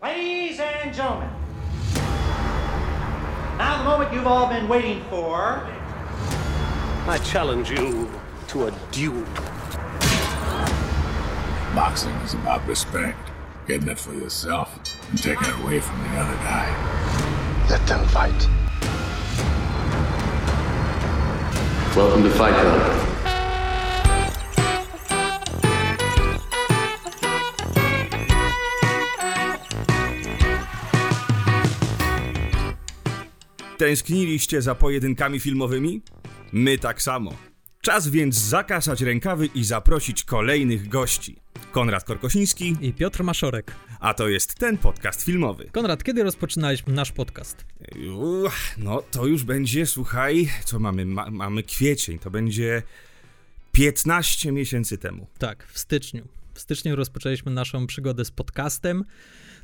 Ladies and gentlemen, now the moment you've all been waiting for. I challenge you to a duel. Boxing is about respect, getting it for yourself and taking it away from the other guy. Let them fight. Welcome to Fight Club. Tęskniliście za pojedynkami filmowymi? My tak samo. Czas więc zakasać rękawy i zaprosić kolejnych gości. Konrad Korkosiński, I Piotr Maszorek. a to jest ten podcast filmowy. Konrad, kiedy rozpoczynałeś nasz podcast? Uch, no to już będzie, słuchaj, co mamy? Ma, mamy kwiecień, to będzie 15 miesięcy temu. Tak, w styczniu. W styczniu rozpoczęliśmy naszą przygodę z podcastem.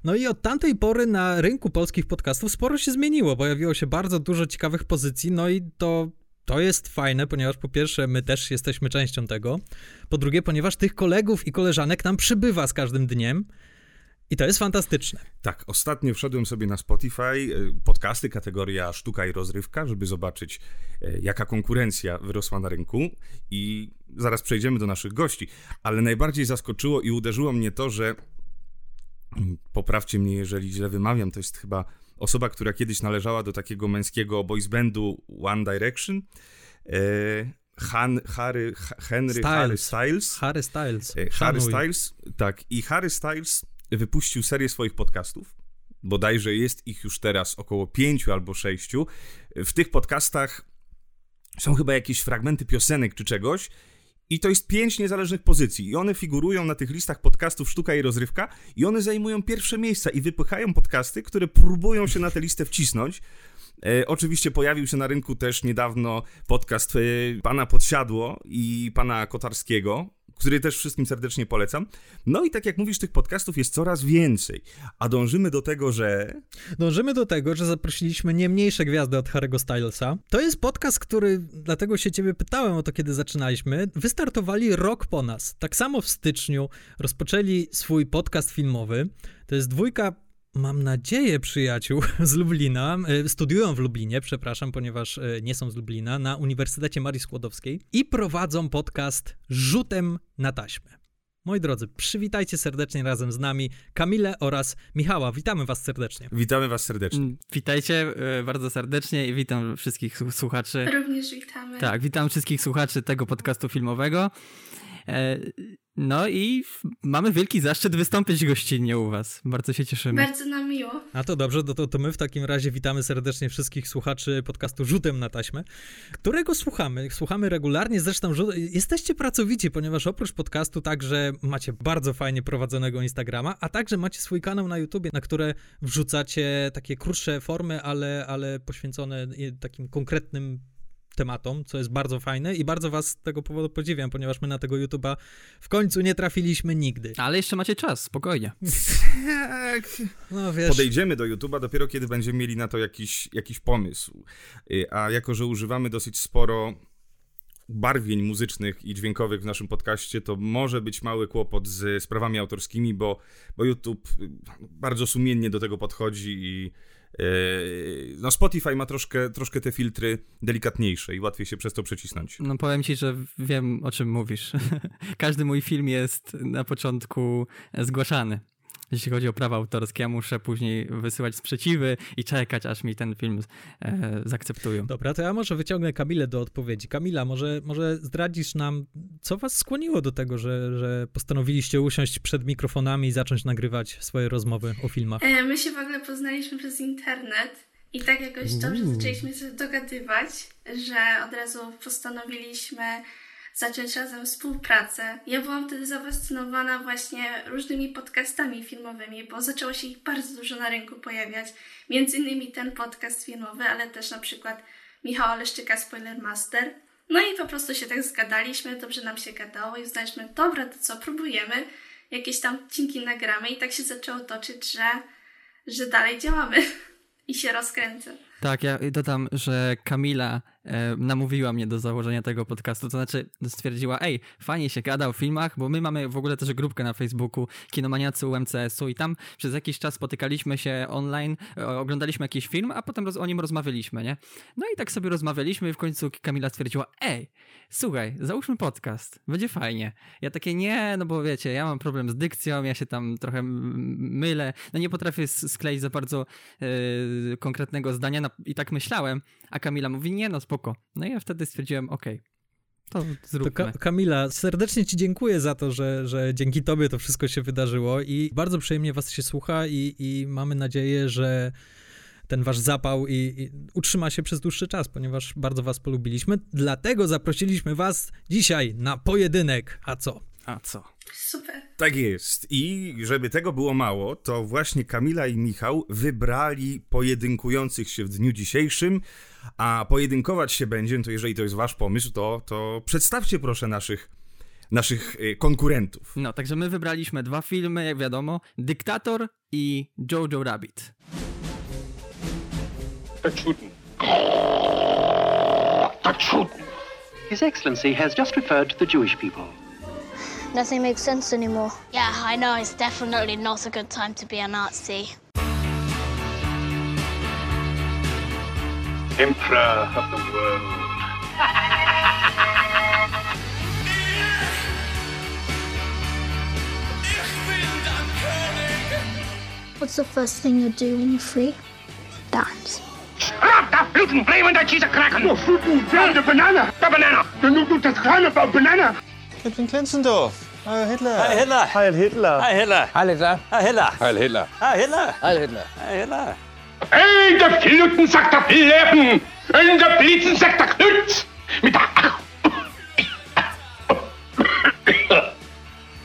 No i od tamtej pory na rynku polskich podcastów sporo się zmieniło. Pojawiło się bardzo dużo ciekawych pozycji, no i to, to jest fajne, ponieważ po pierwsze my też jesteśmy częścią tego. Po drugie, ponieważ tych kolegów i koleżanek nam przybywa z każdym dniem. I to jest fantastyczne. Tak, ostatnio wszedłem sobie na Spotify, e, podcasty, kategoria sztuka i rozrywka, żeby zobaczyć, e, jaka konkurencja wyrosła na rynku i zaraz przejdziemy do naszych gości, ale najbardziej zaskoczyło i uderzyło mnie to, że poprawcie mnie, jeżeli źle wymawiam, to jest chyba osoba, która kiedyś należała do takiego męskiego boys bandu One Direction, e, Han, Harry, Ha- Henry, Harry Styles. Harry Styles. E, Harry Szanuj. Styles, tak. I Harry Styles wypuścił serię swoich podcastów. Bodajże jest ich już teraz około pięciu albo sześciu. W tych podcastach są chyba jakieś fragmenty piosenek czy czegoś. I to jest pięć niezależnych pozycji. I one figurują na tych listach podcastów Sztuka i Rozrywka. I one zajmują pierwsze miejsca i wypychają podcasty, które próbują się na tę listę wcisnąć. E, oczywiście pojawił się na rynku też niedawno podcast e, pana Podsiadło i pana Kotarskiego, który też wszystkim serdecznie polecam. No i tak jak mówisz, tych podcastów jest coraz więcej, a dążymy do tego, że Dążymy do tego, że zaprosiliśmy nie mniejsze gwiazdy od Harry'ego Stylesa. To jest podcast, który, dlatego się ciebie pytałem o to, kiedy zaczynaliśmy. Wystartowali rok po nas. Tak samo w styczniu rozpoczęli swój podcast filmowy. To jest dwójka Mam nadzieję, przyjaciół z Lublina, e, studiują w Lublinie, przepraszam, ponieważ e, nie są z Lublina, na Uniwersytecie Marii Skłodowskiej i prowadzą podcast Rzutem na taśmę. Moi drodzy, przywitajcie serdecznie razem z nami Kamilę oraz Michała. Witamy was serdecznie. witamy was serdecznie. Mm, Witajcie e, bardzo serdecznie i witam wszystkich słu- słuchaczy. Również witamy. Tak, witam wszystkich słuchaczy tego podcastu filmowego. No i mamy wielki zaszczyt wystąpić gościnnie u was. Bardzo się cieszymy. Bardzo nam miło. A to dobrze, to, to, to my w takim razie witamy serdecznie wszystkich słuchaczy podcastu Rzutem na taśmę, którego słuchamy. Słuchamy regularnie, zresztą rzut, jesteście pracowici, ponieważ oprócz podcastu także macie bardzo fajnie prowadzonego Instagrama, a także macie swój kanał na YouTubie, na które wrzucacie takie krótsze formy, ale, ale poświęcone takim konkretnym tematom, co jest bardzo fajne i bardzo was z tego powodu podziwiam, ponieważ my na tego YouTuba w końcu nie trafiliśmy nigdy. Ale jeszcze macie czas, spokojnie. Tak. No wiesz... Podejdziemy do YouTube'a dopiero kiedy będziemy mieli na to jakiś, jakiś pomysł. Y, A jako, że używamy dosyć sporo barwień muzycznych i dźwiękowych w naszym podcaście, to może być mały kłopot z sprawami autorskimi, bo, bo YouTube y, bardzo sumiennie do tego podchodzi i no Spotify ma troszkę, troszkę te filtry delikatniejsze i łatwiej się przez to przecisnąć. No powiem ci, że wiem o czym mówisz. Każdy mój film jest na początku zgłaszany. Jeśli chodzi o prawa autorskie, ja muszę później wysyłać sprzeciwy i czekać, aż mi ten film e, zaakceptują. Dobra, to ja może wyciągnę Kamilę do odpowiedzi. Kamila, może, może zdradzisz nam, co was skłoniło do tego, że, że postanowiliście usiąść przed mikrofonami i zacząć nagrywać swoje rozmowy o filmach? E, My się w ogóle poznaliśmy przez internet i tak jakoś dobrze zaczęliśmy się dogadywać, że od razu postanowiliśmy zacząć razem współpracę. Ja byłam wtedy zafascynowana właśnie różnymi podcastami filmowymi, bo zaczęło się ich bardzo dużo na rynku pojawiać. Między innymi ten podcast filmowy, ale też na przykład Michała Leszczyka Spoilermaster. No i po prostu się tak zgadaliśmy, dobrze nam się gadało i uznaliśmy, dobra, to co, próbujemy, jakieś tam odcinki nagramy i tak się zaczęło toczyć, że, że dalej działamy i się rozkręcę. Tak, ja dodam, że Kamila e, namówiła mnie do założenia tego podcastu, to znaczy stwierdziła, ej, fajnie się gada o filmach, bo my mamy w ogóle też grupkę na Facebooku Kinomaniacy UMCS-u i tam przez jakiś czas spotykaliśmy się online, e, oglądaliśmy jakiś film, a potem roz, o nim rozmawialiśmy, nie? No i tak sobie rozmawialiśmy i w końcu Kamila stwierdziła, ej, słuchaj, załóżmy podcast, będzie fajnie. Ja takie, nie, no bo wiecie, ja mam problem z dykcją, ja się tam trochę mylę, no nie potrafię skleić za bardzo e, konkretnego zdania na, i tak myślałem, a Kamila mówi, nie no spoko. No i ja wtedy stwierdziłem, okej, to To zróbmy. Ka- Kamila, serdecznie Ci dziękuję za to, że, że dzięki Tobie to wszystko się wydarzyło i bardzo przyjemnie Was się słucha i, i mamy nadzieję, że ten Wasz zapał i, i utrzyma się przez dłuższy czas, ponieważ bardzo Was polubiliśmy. Dlatego zaprosiliśmy Was dzisiaj na pojedynek. A co? A co? Super. Tak jest. I żeby tego było mało, to właśnie Kamila i Michał wybrali pojedynkujących się w dniu dzisiejszym, a pojedynkować się będzie, to jeżeli to jest wasz pomysł, to, to przedstawcie proszę naszych, naszych y, konkurentów. No, także my wybraliśmy dwa filmy, jak wiadomo, Dyktator i Jojo Rabbit. His Excellency has just referred to the Jewish people. Nothing makes sense anymore. Yeah, I know. It's definitely not a good time to be a Nazi. Emperor of the world. What's the first thing you do when you're free? Dance. Da Bluten, Bremen, der Cheese a Kraken. No, Bluten, the banana. The banana. The Nudu, das Kran about banana. Captain Klenzendorf. Heil Hitler. Heil Hitler. Heil Hitler. Heil Hitler. Heil Hitler. Heil Hitler. Heil Hitler. Heil Hitler. Heil Hitler. Heil Hitler. Hey, der Fluten sagt der Fleppen. Und der Blitzen sagt der Knütz. Mit der...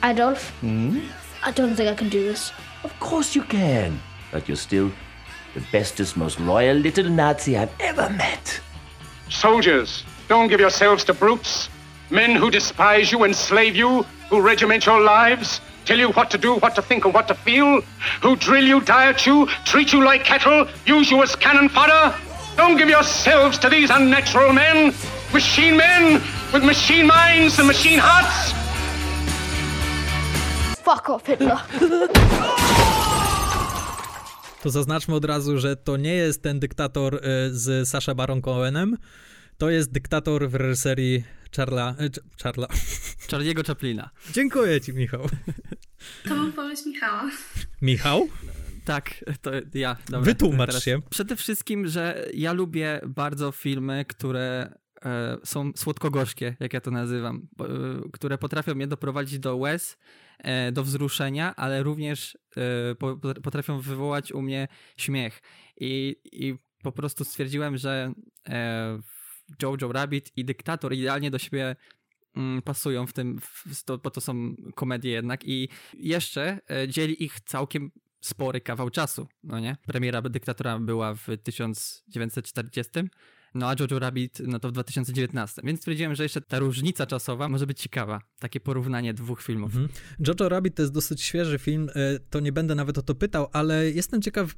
Adolf? I don't think I can do this. Of course you can. But you're still the bestest, most loyal little Nazi I've ever met. Soldiers, don't give yourselves to brutes. Men who despise you, enslave you, who regiment your lives, tell you what to do, what to think, and what to feel, who drill you, diet you, treat you like cattle, use you as cannon fodder. Don't give yourselves to these unnatural men, machine men with machine minds and machine hearts. Fuck off, Hitler. To zaznaczmy od razu, że to nie jest ten dyktator y, z Sasha Baron Cohenem, to jest dyktator w reżyserii Charla... Ch- Charla... Charlie'ego Chaplina. Dziękuję ci, Michał. To był pomysł Michała. Michał? Tak, to ja. Dobra, Wytłumacz teraz. się. Przede wszystkim, że ja lubię bardzo filmy, które e, są słodko-gorzkie, jak ja to nazywam, bo, e, które potrafią mnie doprowadzić do łez, e, do wzruszenia, ale również e, po, potrafią wywołać u mnie śmiech. I, i po prostu stwierdziłem, że e, Jojo Rabbit i Dyktator idealnie do siebie mm, pasują w tym, w, to, bo to są komedie jednak i jeszcze e, dzieli ich całkiem spory kawał czasu, no nie? Premiera Dyktatora była w 1940, no a Jojo Rabbit no to w 2019, więc stwierdziłem, że jeszcze ta różnica czasowa może być ciekawa, takie porównanie dwóch filmów. Mhm. Jojo Rabbit to jest dosyć świeży film, y, to nie będę nawet o to pytał, ale jestem ciekaw,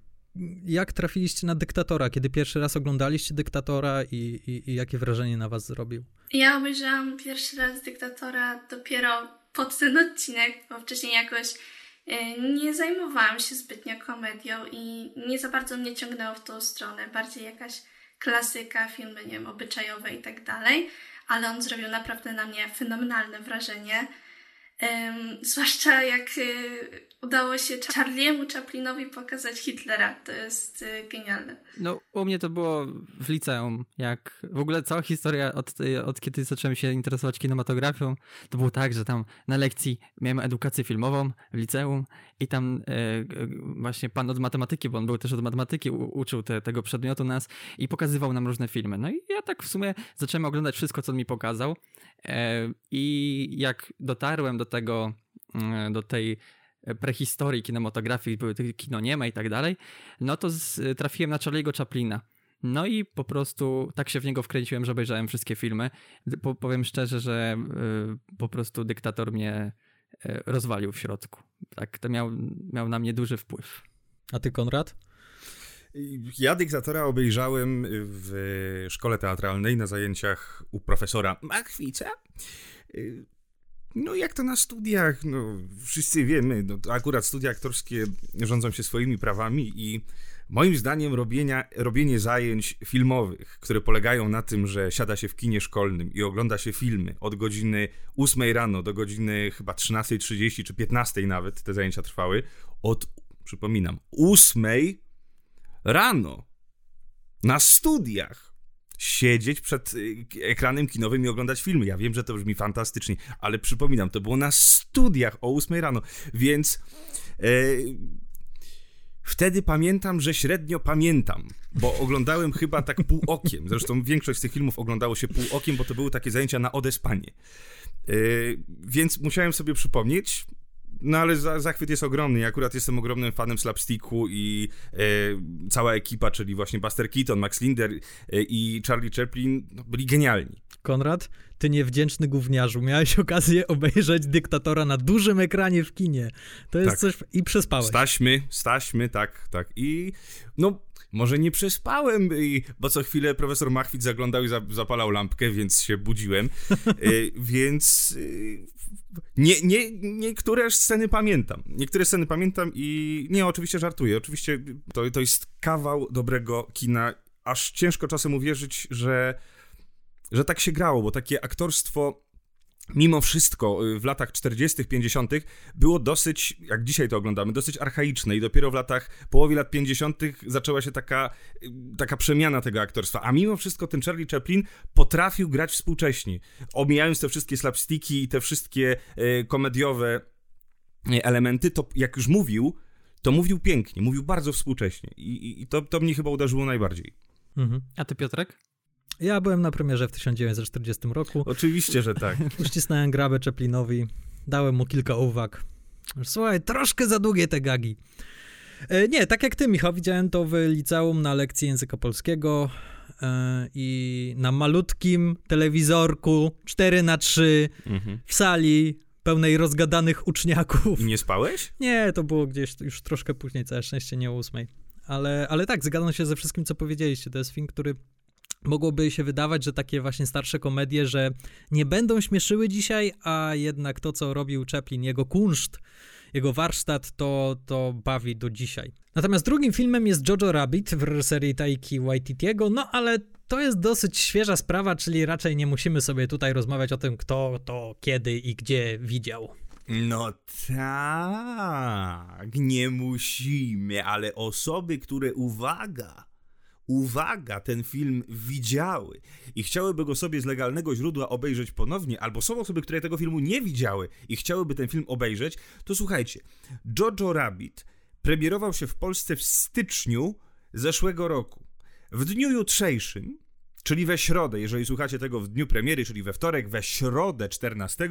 jak trafiliście na Dyktatora, kiedy pierwszy raz oglądaliście Dyktatora i, i, i jakie wrażenie na was zrobił? Ja obejrzałam pierwszy raz Dyktatora dopiero pod ten odcinek, bo wcześniej jakoś y, nie zajmowałam się zbytnio komedią i nie za bardzo mnie ciągnęło w tą stronę. Bardziej jakaś klasyka, filmy, nie wiem, obyczajowe i tak dalej. Ale on zrobił naprawdę na mnie fenomenalne wrażenie. Zwłaszcza jak y, udało się Charlie'emu Chaplinowi pokazać Hitlera. To jest y, genialne. No, u mnie to było w liceum, jak w ogóle cała historia od, od kiedy zacząłem się interesować kinematografią, to było tak, że tam na lekcji miałem edukację filmową w liceum i tam właśnie pan od matematyki, bo on był też od matematyki, u, uczył te, tego przedmiotu nas i pokazywał nam różne filmy. No i ja tak w sumie zacząłem oglądać wszystko, co on mi pokazał e, i jak dotarłem do tego, e, do tej prehistorii kinematografii, były te kino nieme i tak dalej, no to z, trafiłem na Charlie'ego Chaplina. No i po prostu tak się w niego wkręciłem, że obejrzałem wszystkie filmy. Po, powiem szczerze, że y, po prostu dyktator mnie y, rozwalił w środku. Tak, to miał, miał na mnie duży wpływ. A ty, Konrad? Ja dyktatora obejrzałem w szkole teatralnej na zajęciach u profesora Machwica. No jak to na studiach, no wszyscy wiemy, no, akurat studia aktorskie rządzą się swoimi prawami i moim zdaniem robienia, robienie zajęć filmowych, które polegają na tym, że siada się w kinie szkolnym i ogląda się filmy od godziny 8 rano do godziny chyba 13.30 czy 15 nawet te zajęcia trwały, od, przypominam, 8 rano na studiach siedzieć przed y, ekranem kinowym i oglądać filmy. Ja wiem, że to brzmi fantastycznie, ale przypominam, to było na studiach o 8 rano, więc e, wtedy pamiętam, że średnio pamiętam, bo oglądałem chyba tak pół okiem. Zresztą większość z tych filmów oglądało się pół okiem, bo to były takie zajęcia na odespanie. E, więc musiałem sobie przypomnieć, no ale za, zachwyt jest ogromny. Ja akurat jestem ogromnym fanem slapsticku i e, cała ekipa, czyli właśnie Buster Keaton, Max Linder e, i Charlie Chaplin no, byli genialni. Konrad, ty niewdzięczny gówniarzu, miałeś okazję obejrzeć dyktatora na dużym ekranie w kinie. To jest tak. coś... i przespałeś. Staśmy, staśmy, tak, tak. I no, może nie przespałem, bo co chwilę profesor Machwit zaglądał i zapalał lampkę, więc się budziłem. E, więc nie, nie, niektóre sceny pamiętam. Niektóre sceny pamiętam i nie, oczywiście żartuję. Oczywiście to, to jest kawał dobrego kina. Aż ciężko czasem uwierzyć, że, że tak się grało, bo takie aktorstwo mimo wszystko y, w latach 40., 50. było dosyć, jak dzisiaj to oglądamy, dosyć archaiczne i dopiero w latach, połowie lat 50. zaczęła się taka, y, taka przemiana tego aktorstwa. A mimo wszystko ten Charlie Chaplin potrafił grać współcześnie. Omijając te wszystkie slapsticki i te wszystkie e, komediowe elementy, to jak już mówił, to mówił pięknie, mówił bardzo współcześnie i, i to, to mnie chyba uderzyło najbardziej. Mhm. A ty Piotrek? Ja byłem na premierze w 1940 roku. Oczywiście, że tak. Uścisnąłem grabę Chaplinowi, dałem mu kilka uwag. Słuchaj, troszkę za długie te gagi. E, nie, tak jak ty, Michał, widziałem to w liceum na lekcji języka polskiego e, i na malutkim telewizorku 4 na 3 mhm. w sali pełnej rozgadanych uczniaków. I nie spałeś? Nie, to było gdzieś już troszkę później, całe szczęście nie o ósmej. Ale, ale tak, zgadzam się ze wszystkim, co powiedzieliście. To jest film, który mogłoby się wydawać, że takie właśnie starsze komedie, że nie będą śmieszyły dzisiaj, a jednak to, co robił Chaplin, jego kunszt, jego warsztat, to, to bawi do dzisiaj. Natomiast drugim filmem jest Jojo Rabbit w reżyserii Taiki Waititiego, no ale to jest dosyć świeża sprawa, czyli raczej nie musimy sobie tutaj rozmawiać o tym, kto to kiedy i gdzie widział. No tak, nie musimy, ale osoby, które, uwaga, uwaga, ten film widziały i chciałyby go sobie z legalnego źródła obejrzeć ponownie, albo są osoby, które tego filmu nie widziały i chciałyby ten film obejrzeć, to słuchajcie, Jojo Rabbit premierował się w Polsce w styczniu zeszłego roku. W dniu jutrzejszym, czyli we środę, jeżeli słuchacie tego w dniu premiery, czyli we wtorek, we środę 14,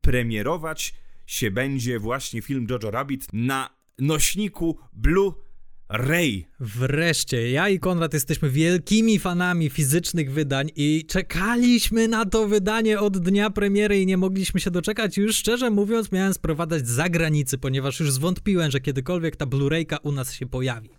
premierować się będzie właśnie film Jojo Rabbit na nośniku Blue Ray. Wreszcie, ja i Konrad jesteśmy wielkimi fanami fizycznych wydań i czekaliśmy na to wydanie od dnia premiery i nie mogliśmy się doczekać. Już szczerze mówiąc, miałem sprowadzać z zagranicy, ponieważ już zwątpiłem, że kiedykolwiek ta Blu-rayka u nas się pojawi.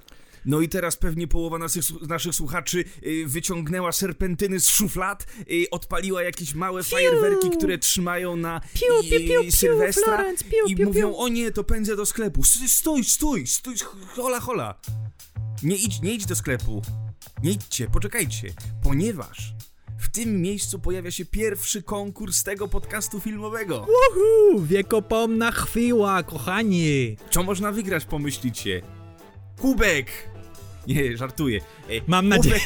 No i teraz pewnie połowa naszych, naszych słuchaczy y, wyciągnęła serpentyny z szuflad, y, odpaliła jakieś małe piu! fajerwerki, które trzymają na piu, piu, piu, piu, Sylwestra Florence, piu, i piu, mówią, o nie, to pędzę do sklepu. Stój, stój, stój, hola, hola. Nie idź, nie idź do sklepu. Nie idźcie, poczekajcie, ponieważ w tym miejscu pojawia się pierwszy konkurs tego podcastu filmowego. Woohoo! Wiekopomna chwila, kochani! Co można wygrać, pomyślicie? Kubek! Nie, żartuję. E, Mam nadzieję.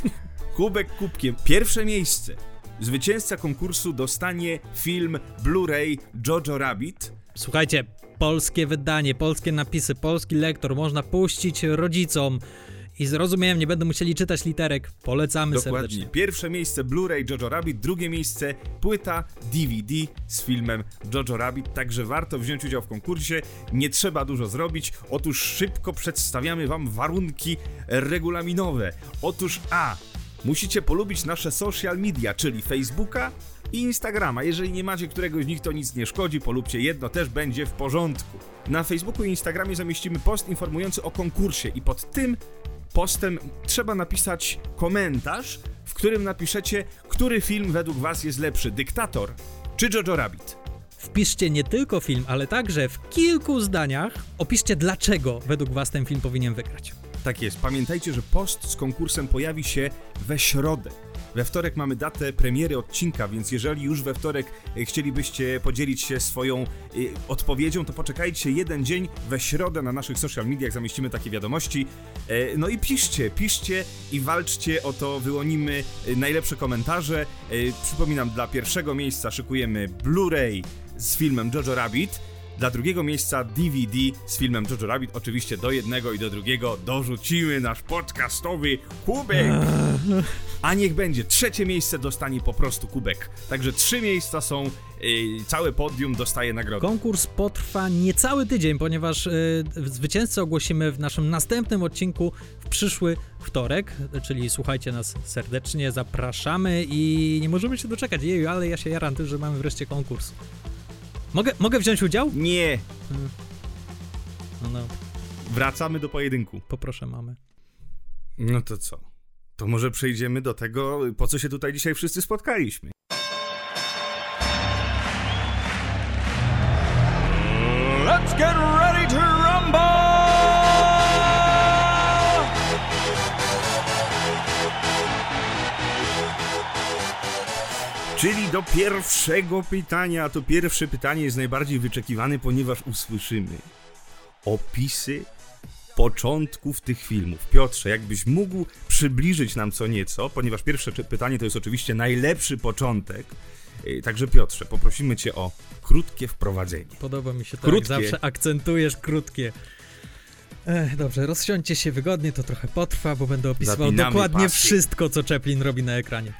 kubek kubkiem. Pierwsze miejsce. Zwycięzca konkursu dostanie film Blu-ray Jojo Rabbit. Słuchajcie, polskie wydanie, polskie napisy, polski lektor można puścić rodzicom i zrozumiałem, nie będą musieli czytać literek. Polecamy Dokładnie. serdecznie. Pierwsze miejsce Blu-ray Jojo Rabbit, drugie miejsce płyta DVD z filmem Jojo Rabbit, także warto wziąć udział w konkursie. Nie trzeba dużo zrobić. Otóż szybko przedstawiamy wam warunki regulaminowe. Otóż A. Musicie polubić nasze social media, czyli Facebooka i Instagrama. Jeżeli nie macie któregoś z nich, to nic nie szkodzi, polubcie jedno, też będzie w porządku. Na Facebooku i Instagramie zamieścimy post informujący o konkursie i pod tym postem trzeba napisać komentarz, w którym napiszecie, który film według was jest lepszy, Dyktator czy Jojo Rabbit. Wpiszcie nie tylko film, ale także w kilku zdaniach opiszcie, dlaczego według Was ten film powinien wygrać. Tak jest. Pamiętajcie, że post z konkursem pojawi się we środę. We wtorek mamy datę premiery odcinka, więc jeżeli już we wtorek e, chcielibyście podzielić się swoją y, odpowiedzią, to poczekajcie jeden dzień. We środę na naszych social mediach zamieścimy takie wiadomości. E, no i piszcie, piszcie i walczcie o to, wyłonimy najlepsze komentarze. E, przypominam, dla pierwszego miejsca szykujemy Blu-ray z filmem Jojo Rabbit. Dla drugiego miejsca DVD z filmem Jojo Rabbit. Oczywiście do jednego i do drugiego dorzucimy nasz podcastowy kubek. A niech będzie. Trzecie miejsce dostanie po prostu kubek. Także trzy miejsca są, yy, całe podium dostaje nagrodę. Konkurs potrwa niecały tydzień, ponieważ yy, zwycięzcę ogłosimy w naszym następnym odcinku w przyszły wtorek, czyli słuchajcie nas serdecznie, zapraszamy i nie możemy się doczekać. Jeju, ale ja się jaram tym, że mamy wreszcie konkurs. Mogę, mogę wziąć udział? Nie. No, no. Wracamy do pojedynku. Poproszę mamy. No to co? To może przejdziemy do tego, po co się tutaj dzisiaj wszyscy spotkaliśmy. Let's get ready to rumble! Czyli do pierwszego pytania. To pierwsze pytanie jest najbardziej wyczekiwane, ponieważ usłyszymy opisy początków tych filmów. Piotrze, jakbyś mógł przybliżyć nam co nieco, ponieważ pierwsze pytanie to jest oczywiście najlepszy początek. Y, także Piotrze, poprosimy cię o krótkie wprowadzenie. Podoba mi się to, krótkie. zawsze akcentujesz krótkie. Ech, dobrze, rozsiądźcie się wygodnie, to trochę potrwa, bo będę opisywał Zapinamy dokładnie pasy. wszystko, co Chaplin robi na ekranie.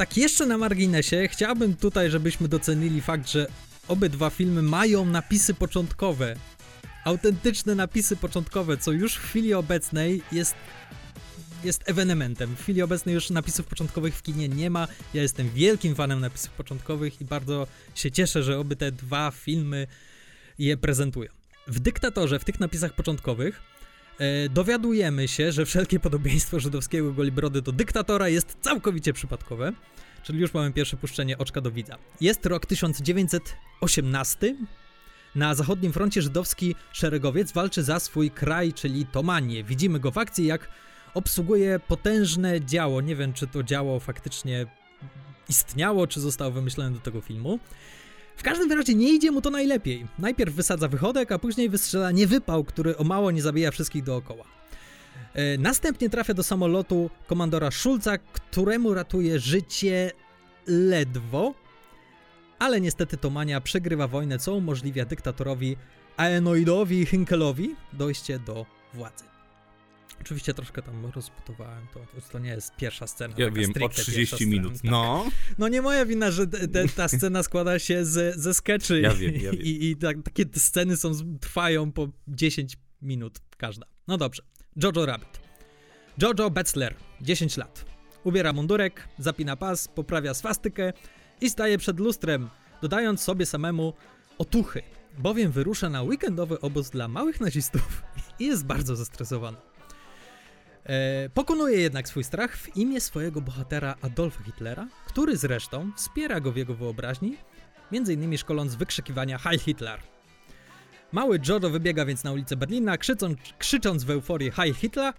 Tak jeszcze na marginesie, chciałbym tutaj, żebyśmy docenili fakt, że obydwa filmy mają napisy początkowe. Autentyczne napisy początkowe, co już w chwili obecnej jest jest ewenementem. W chwili obecnej już napisów początkowych w kinie nie ma. Ja jestem wielkim fanem napisów początkowych i bardzo się cieszę, że oby te dwa filmy je prezentują. W Dyktatorze, w tych napisach początkowych, dowiadujemy się, że wszelkie podobieństwo żydowskiego Golibrody do dyktatora jest całkowicie przypadkowe. Czyli już mamy pierwsze puszczenie oczka do widza. Jest rok 1918. Na zachodnim froncie żydowski szeregowiec walczy za swój kraj, czyli Tomanię. Widzimy go w akcji, jak obsługuje potężne działo. Nie wiem, czy to działo faktycznie istniało, czy zostało wymyślone do tego filmu. W każdym razie nie idzie mu to najlepiej. Najpierw wysadza wychodek, a później wystrzela niewypał, który o mało nie zabija wszystkich dookoła. E, Następnie trafia do samolotu komandora Schulza, któremu ratuje życie ledwo, ale niestety Tomania przegrywa wojnę, co umożliwia dyktatorowi Aenoidowi Hinkelowi dojście do władzy. Oczywiście troszkę tam rozbudowałem to, to nie jest pierwsza scena. Ja wiem, o stricte 30 pierwsza minut. Scena, No. tak. No nie moja wina, że ta scena składa się z, ze skeczy Ja wiem, ja wiem. i, i tak, takie sceny są, trwają po 10 minut każda. No dobrze. Jojo Rabbit. Jojo Betzler, 10 lat. Ubiera mundurek, zapina pas, poprawia swastykę i staje przed lustrem, dodając sobie samemu otuchy, bowiem wyrusza na weekendowy obóz dla małych nazistów i jest bardzo zestresowany. E, pokonuje jednak swój strach w imię swojego bohatera Adolfa Hitlera, który zresztą wspiera go w jego wyobraźni, innymi szkoląc wykrzykiwania Heil Hitler. Mały Jojo wybiega więc na ulicę Berlina, krzycząc, krzycząc w euforii Heil Hitler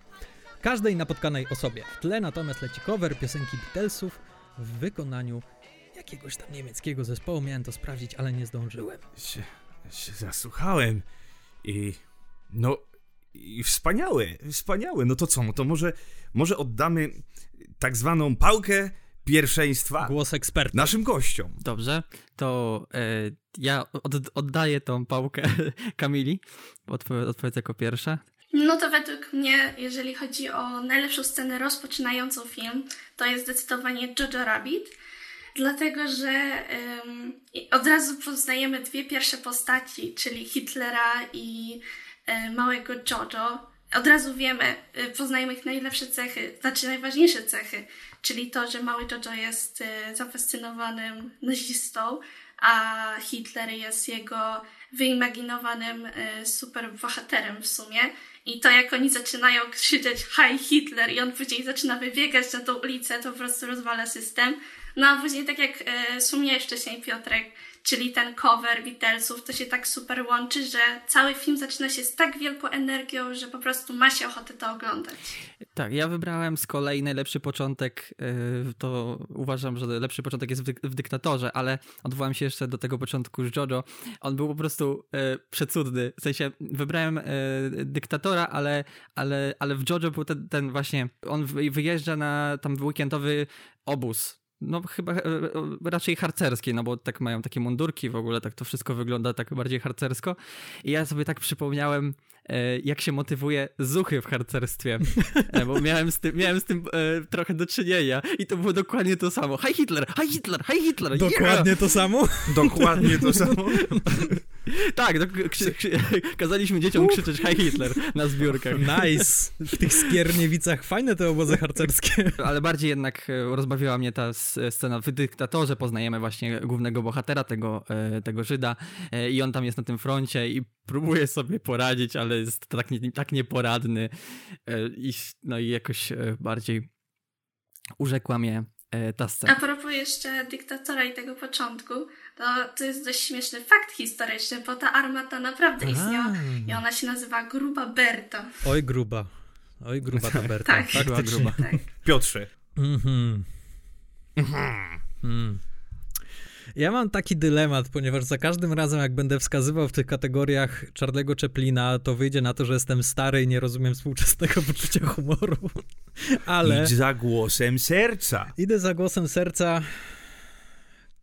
każdej napotkanej osobie. W tle natomiast leci cover piosenki Beatlesów w wykonaniu jakiegoś tam niemieckiego zespołu. Miałem to sprawdzić, ale nie zdążyłem. Się, się zasłuchałem i no i wspaniałe, wspaniałe. No to co, no to może, może oddamy tak zwaną pałkę pierwszeństwa Głos eksperta. naszym gościom. Dobrze, to e, ja od, oddaję tą pałkę Kamili. Odpowiedz, odpowiedz jako pierwsza. No to według mnie, jeżeli chodzi o najlepszą scenę rozpoczynającą film, to jest zdecydowanie Jojo Rabbit. Dlatego, że ym, od razu poznajemy dwie pierwsze postaci, czyli Hitlera i małego Jojo. Od razu wiemy, y, poznajemy ich najlepsze cechy, znaczy najważniejsze cechy, czyli to, że mały Jojo jest y, zafascynowanym nazistą, a Hitler jest jego wyimaginowanym y, super bohaterem w sumie I to jak oni zaczynają krzyczeć Hi Hitler i on później zaczyna wybiegać na tą ulicę, to po prostu rozwala system. No a później, tak jak e, wspomniałeś wcześniej Piotrek, czyli ten cover Beatlesów, to się tak super łączy, że cały film zaczyna się z tak wielką energią, że po prostu ma się ochotę to oglądać. Tak, ja wybrałem z kolei najlepszy początek, y, to uważam, że lepszy początek jest w, dy w Dyktatorze, ale odwołam się jeszcze do tego początku z Jojo. On był po prostu y, przecudny, w sensie wybrałem y, Dyktatora, ale, ale, ale w Jojo był ten, ten właśnie, on wyjeżdża na tam weekendowy obóz no chyba e, e, raczej harcerskie, no bo tak mają takie mundurki w ogóle, tak to wszystko wygląda tak bardziej harcersko. I ja sobie tak przypomniałem, e, jak się motywuje zuchy w harcerstwie, bo miałem z tym, miałem z tym trochę do czynienia i to było dokładnie to samo. Hi Hitler, hi Hitler, hi Hitler! Dokładnie yeah! to samo? Dokładnie to samo. tak, no, kazaliśmy dzieciom krzyczeć hi Hitler na zbiórkach. Nice! W tych skierniewicach fajne te obozy harcerskie. Ale bardziej jednak rozbawiła mnie ta scena w Dyktatorze, poznajemy właśnie głównego bohatera, tego, e, tego Żyda e, i on tam jest na tym froncie i próbuje sobie poradzić, ale jest tak, nie, tak nieporadny e, i, no i jakoś bardziej urzekła mnie ta scena. A propos jeszcze dyktatora i tego początku, to, to jest dość śmieszny fakt historyczny, bo ta armata naprawdę istniała i ona się nazywa Gruba Berta. Oj gruba. Oj gruba ta Berta. tak, Faktycznie. gruba. Tak. Piotrze. Mhm. Hmm. Ja mam taki dylemat, ponieważ za każdym razem, jak będę wskazywał w tych kategoriach Charlie'ego Chaplina, to wyjdzie na to, że jestem stary i nie rozumiem współczesnego poczucia humoru. Ale. Idź za głosem serca. Idę za głosem serca.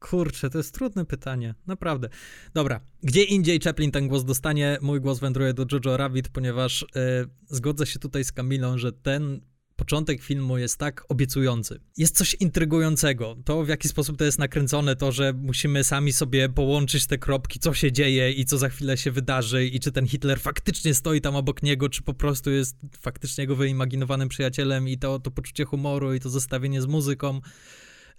Kurczę, to jest trudne pytanie, naprawdę. Dobra, gdzie indziej Chaplin ten głos dostanie? Mój głos wędruje do Jojo Rabbit, ponieważ yy, zgodzę się tutaj z Kamilą, że ten początek filmu jest tak obiecujący. Jest coś intrygującego. To, w jaki sposób to jest nakręcone, to, że musimy sami sobie połączyć te kropki, co się dzieje i co za chwilę się wydarzy, i czy ten Hitler faktycznie stoi tam obok niego, czy po prostu jest faktycznie jego wyimaginowanym przyjacielem, i to, to poczucie humoru, i to zestawienie z muzyką.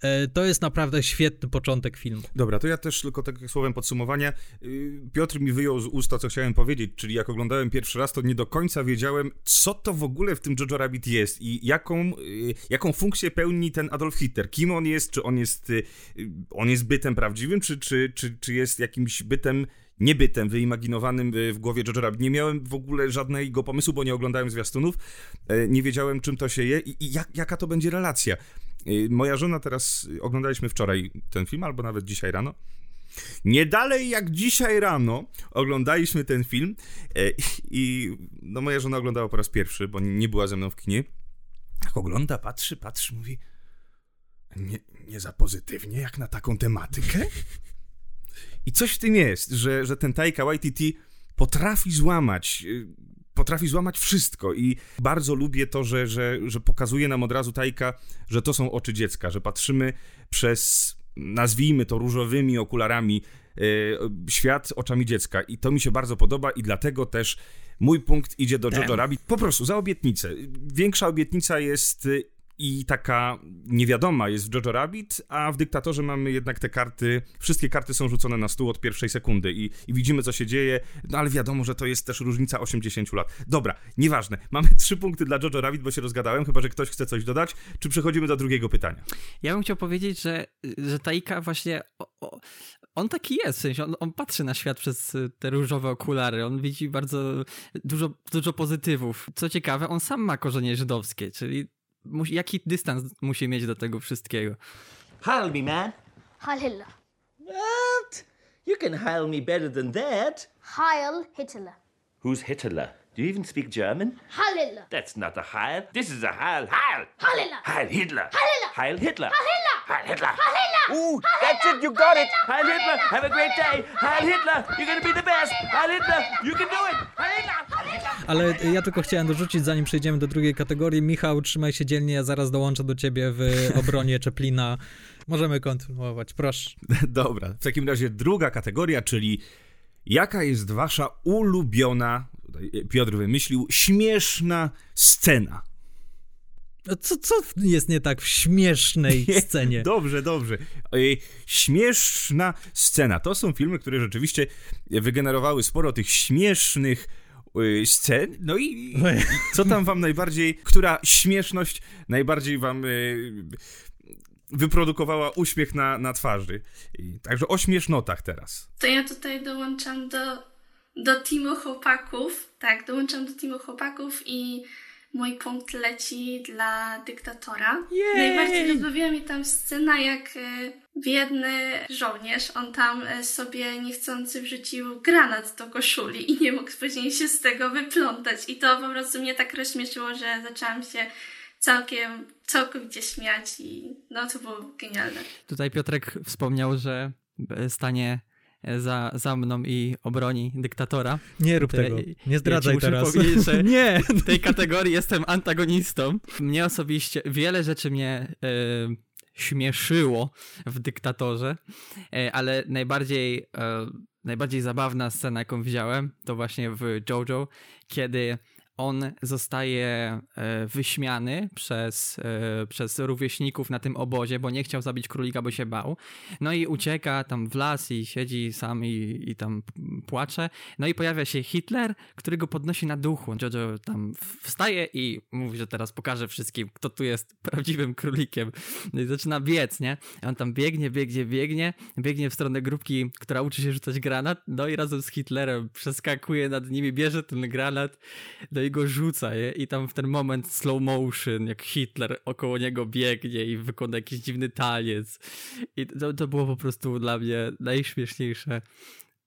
E, to jest naprawdę świetny początek filmu. Dobra, to ja też tylko tak słowem podsumowania. Y, Piotr mi wyjął z usta, co chciałem powiedzieć, czyli jak oglądałem pierwszy raz, to nie do końca wiedziałem, co to w ogóle w tym Jojo Rabbit jest i jaką, y, jaką funkcję pełni ten Adolf Hitler. Kim on jest, czy on jest, y, on jest bytem prawdziwym, czy, czy, czy, czy jest jakimś bytem niebytem wyimaginowanym w głowie Jojo Rabbit. Nie miałem w ogóle żadnego pomysłu, bo nie oglądałem zwiastunów, e, nie wiedziałem czym to się je i, jak, jaka to będzie relacja. Y, moja żona teraz, y, oglądaliśmy wczoraj ten film, albo nawet dzisiaj rano. Nie dalej jak dzisiaj rano oglądaliśmy ten film y, i no moja żona oglądała po raz pierwszy, bo nie była ze mną w kinie. Jak ogląda, patrzy, patrzy, mówi nie, nie za pozytywnie jak na taką tematykę. I coś w tym jest, że, że ten Taika Waititi potrafi złamać potrafi złamać wszystko i bardzo lubię to, że, że, że pokazuje nam od razu Tajka, że to są oczy dziecka, że patrzymy przez, nazwijmy to różowymi okularami, yy, świat oczami dziecka. I to mi się bardzo podoba i dlatego też mój punkt idzie do Jojo Rabbit. Po prostu za obietnicę. Większa obietnica jest i taka niewiadoma jest w Jojo Rabbit, a w Dyktatorze mamy jednak te karty, wszystkie karty są rzucone na stół od pierwszej sekundy i, i widzimy, co się dzieje, no ale wiadomo, że to jest też różnica 80 lat. Dobra, nieważne, mamy trzy punkty dla Jojo Rabbit, bo się rozgadałem, chyba, że ktoś chce coś dodać, czy przechodzimy do drugiego pytania? Ja bym chciał powiedzieć, że, że Taika właśnie... O, o, on taki jest, w sensie on, on, patrzy na świat przez te różowe okulary, on widzi bardzo dużo, dużo pozytywów. Co ciekawe, on sam ma korzenie żydowskie, czyli musi, jaki dystans musi mieć do tego wszystkiego? Heil me, man. Heil Hitler. What? You can heil me better than that. Heil Hitler. Who's Hitler? Do you even speak German? Heil Hitler. That's not a heil. This is a heil. Heil. Heil Hitler. Heil Hitler. Heil Hitler. Heil Hitler. Heil Hitler. Heil Hitler. Heil Ooh, that's it. You got it. Heil Hitler. Have a great day. Heil Hitler. You're gonna be the best. Heil Hitler. You can do it. Heil Hitler. Heil Hitler. Ale ja tylko chciałem dorzucić, zanim przejdziemy do drugiej kategorii. Michał, trzymaj się dzielnie, ja zaraz dołączę do ciebie w obronie Czeplina. Możemy kontynuować, proszę. Dobra, w takim razie druga kategoria, czyli jaka jest wasza ulubiona, Piotr wymyślił, śmieszna scena? Co, co jest nie tak w śmiesznej scenie? Dobrze, dobrze. Śmieszna scena. To są filmy, które rzeczywiście wygenerowały sporo tych śmiesznych, scen. No i, i co tam wam najbardziej, która śmieszność najbardziej wam y, wyprodukowała uśmiech na, na twarzy. I, także o śmiesznotach teraz. To ja tutaj dołączam do, do teamu chłopaków. Tak, dołączam do teamu chłopaków i mój punkt leci dla dyktatora. Jej! Najbardziej rozbawiła mnie tam scena, jak e, biedny żołnierz, on tam e, sobie niechcący wrzucił granat do koszuli i nie mógł później się z tego wyplątać. I to po prostu mnie tak rozśmieszyło, że zaczęłam się całkiem, całkowicie śmiać i no to było genialne. Tutaj Piotrek wspomniał, że stanie za, za mną i obroni dyktatora. Nie rób tego. Nie zdradzaj ja teraz. Że nie. W tej kategorii jestem antagonistą. Mnie osobiście wiele rzeczy mnie e, śmieszyło w dyktatorze, e, ale najbardziej, e, najbardziej zabawna scena, jaką widziałem, to właśnie w JoJo, kiedy on zostaje e, wyśmiany przez, e, przez rówieśników na tym obozie, bo nie chciał zabić królika, bo się bał. No i ucieka tam w las i siedzi sam i, i tam płacze. No i pojawia się Hitler, który go podnosi na duchu. Jojo tam wstaje i mówi, że teraz pokaże wszystkim, kto tu jest prawdziwym królikiem. No i zaczyna biec, nie? On tam biegnie, biegnie, biegnie, biegnie w stronę grupki, która uczy się rzucać granat, no i razem z Hitlerem przeskakuje nad nimi, bierze ten granat, no i go rzuca je i tam w ten moment slow motion, jak Hitler około niego biegnie i wykona jakiś dziwny taniec. I to, to było po prostu dla mnie najśmieszniejsze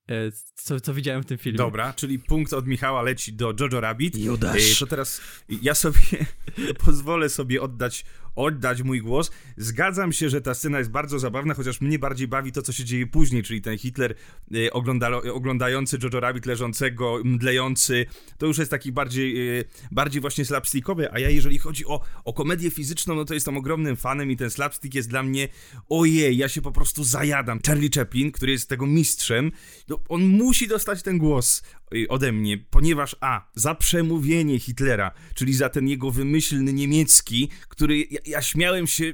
e, co, co widziałem w tym filmie. Dobra, czyli punkt od Michała leci do Jojo Rabbit. Judasz. To teraz ja sobie pozwolę sobie oddać oddać mój głos. Zgadzam się, że ta scena jest bardzo zabawna, chociaż mnie bardziej bawi to, co się dzieje później, czyli ten Hitler y, ogląda, oglądający Jojo Rabbit leżącego, mdlejący. To już jest taki bardziej, y, bardziej właśnie slapstickowy, a ja jeżeli chodzi o, o komedię fizyczną, no to jestem ogromnym fanem i ten slapstick jest dla mnie ojej, ja się po prostu zajadam. Charlie Chaplin, który jest tego mistrzem, no, on musi dostać ten głos y, ode mnie, ponieważ a, za przemówienie Hitlera, czyli za ten jego wymyślny niemiecki, który ja, śmiałem się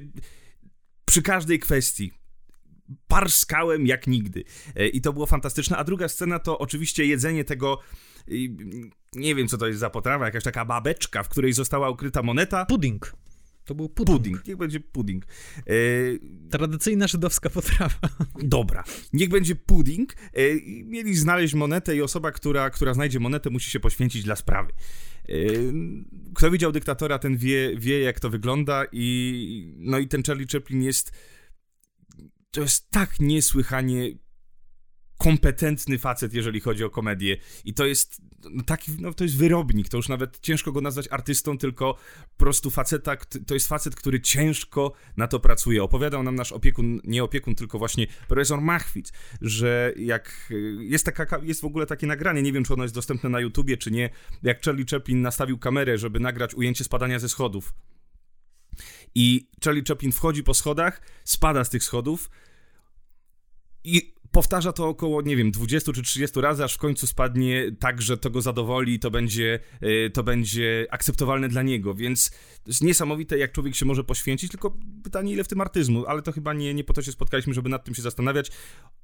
przy każdej kwestii. Parskałem jak nigdy. E, I to było fantastyczne. A druga scena to oczywiście jedzenie tego. Nie wiem, co to jest za potrawa, jakaś taka babeczka, w której została ukryta moneta. Pudding. To był pudding. Pudding, niech będzie pudding. E... Tradycyjna żydowska potrawa. Dobra, niech będzie pudding. E... Mieli znaleźć monetę i osoba, która, która znajdzie monetę, musi się poświęcić dla sprawy. Kto widział dyktatora, ten wie, wie, jak to wygląda i no i ten Charlie Chaplin jest to jest tak niesłychanie kompetentny facet, jeżeli chodzi o komedię. I to jest no, taki, no to jest wyrobnik. To już nawet ciężko go nazwać artystą, tylko po prostu faceta, to jest facet, który ciężko na to pracuje. Opowiadał nam nasz opiekun, nie opiekun, tylko właśnie profesor Machwitz, że jak jest taka, jest w ogóle takie nagranie, nie wiem, czy ono jest dostępne na YouTubie, czy nie, jak Charlie Chaplin nastawił kamerę, żeby nagrać ujęcie spadania ze schodów. I Charlie Chaplin wchodzi po schodach, spada z tych schodów i powtarza to około, nie wiem, 20 czy 30 razy, aż w końcu spadnie tak, że to go zadowoli, to będzie, e, to będzie akceptowalne dla niego, więc jest niesamowite, jak człowiek się może poświęcić, tylko pytanie, ile w tym artyzmu, ale to chyba nie, nie po to się spotkaliśmy, żeby nad tym się zastanawiać.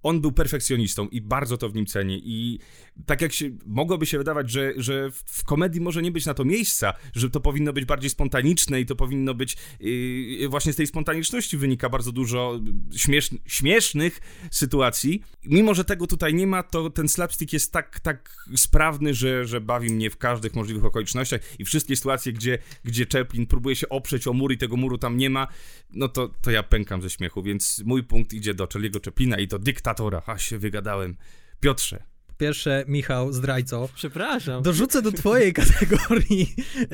On był perfekcjonistą i bardzo to w nim cenię i tak jak się, mogłoby się wydawać, że, że w komedii może nie być na to miejsca, że to powinno być bardziej spontaniczne i to powinno być yy, właśnie z tej spontaniczności wynika bardzo dużo śmiesz, śmiesznych sytuacji. Mimo, że tego tutaj nie ma, to ten slapstick jest tak, tak sprawny, że, że bawi mnie w każdych możliwych okolicznościach i wszystkie sytuacje, gdzie, gdzie Chaplin próbuje się oprzeć o mur i tego muru tam nie ma, no to, to ja pękam ze śmiechu, więc mój punkt idzie do Charlie'ego Chaplina i do dyktatora. A się wygadałem. Piotrze. Pierwsze, Michał, zdrajco. Przepraszam. Dorzucę do twojej kategorii e,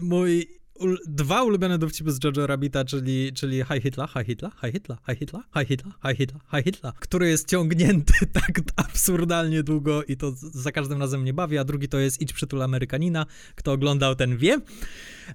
mój dwa ulubione dowcipy z Jojo Rabbita, czyli, czyli Hi Hitler, Hi Hitler, Hi Hitler, Hi Hitler, Hi Hitler, Hi Hitler, Hi Hitler, który jest ciągnięty tak absurdalnie długo i to za każdym razem mnie bawi, a drugi to jest Idź przytul Amerykanina. Kto oglądał, ten wie.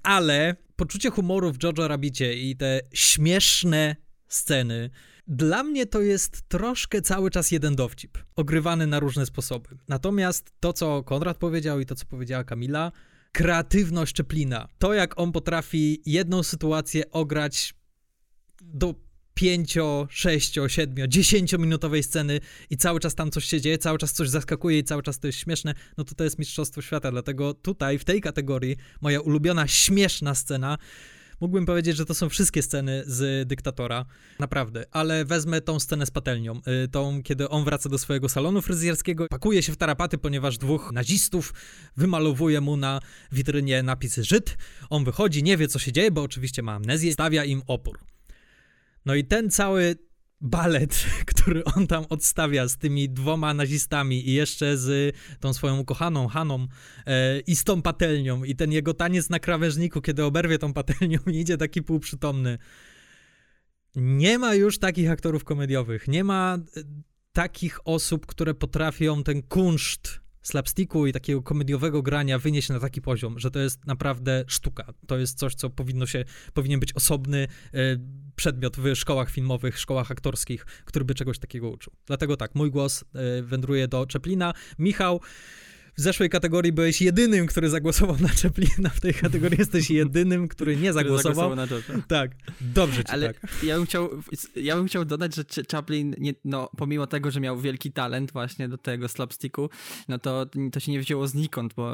Ale poczucie humoru w Jojo Rabbicie i te śmieszne sceny, dla mnie to jest troszkę cały czas jeden dowcip, ogrywany na różne sposoby. Natomiast to, co Konrad powiedział i to, co powiedziała Kamila, kreatywność Czeplina. To, jak on potrafi jedną sytuację ograć do pięcio, sześcio, siedmio, dziesięciominutowej sceny i cały czas tam coś się dzieje, cały czas coś zaskakuje i cały czas to jest śmieszne, no to to jest Mistrzostwo Świata, dlatego tutaj, w tej kategorii, moja ulubiona śmieszna scena Mógłbym powiedzieć, że to są wszystkie sceny z Dyktatora, naprawdę, ale wezmę tą scenę z patelnią, y, tą, kiedy on wraca do swojego salonu fryzjerskiego, pakuje się w tarapaty, ponieważ dwóch nazistów wymalowuje mu na witrynie napis Żyd. On wychodzi, nie wie co się dzieje, bo oczywiście ma amnezję, stawia im opór. No i ten cały balet, który on tam odstawia z tymi dwoma nazistami i jeszcze z tą swoją ukochaną Haną e, i z tą patelnią i ten jego taniec na krawężniku, kiedy oberwie tą patelnią i idzie taki półprzytomny. Nie ma już takich aktorów komediowych, nie ma e, takich osób, które potrafią ten kunszt slapsticku i takiego komediowego grania wynieść na taki poziom, że to jest naprawdę sztuka. To jest coś, co powinno się, powinien być osobny e, przedmiot w szkołach filmowych, szkołach aktorskich, który by czegoś takiego uczył. Dlatego tak, mój głos e, wędruje do Czeplina. Michał, w zeszłej kategorii byłeś jedynym, który zagłosował na Chaplina, w tej kategorii jesteś jedynym, który nie zagłosował. na George'a. Tak, dobrze ci Ale tak. ja bym, chciał, ja bym chciał dodać, że Chaplin, nie, no, pomimo tego, że miał wielki talent właśnie do tego slapsticku, no to to się nie wzięło znikąd, bo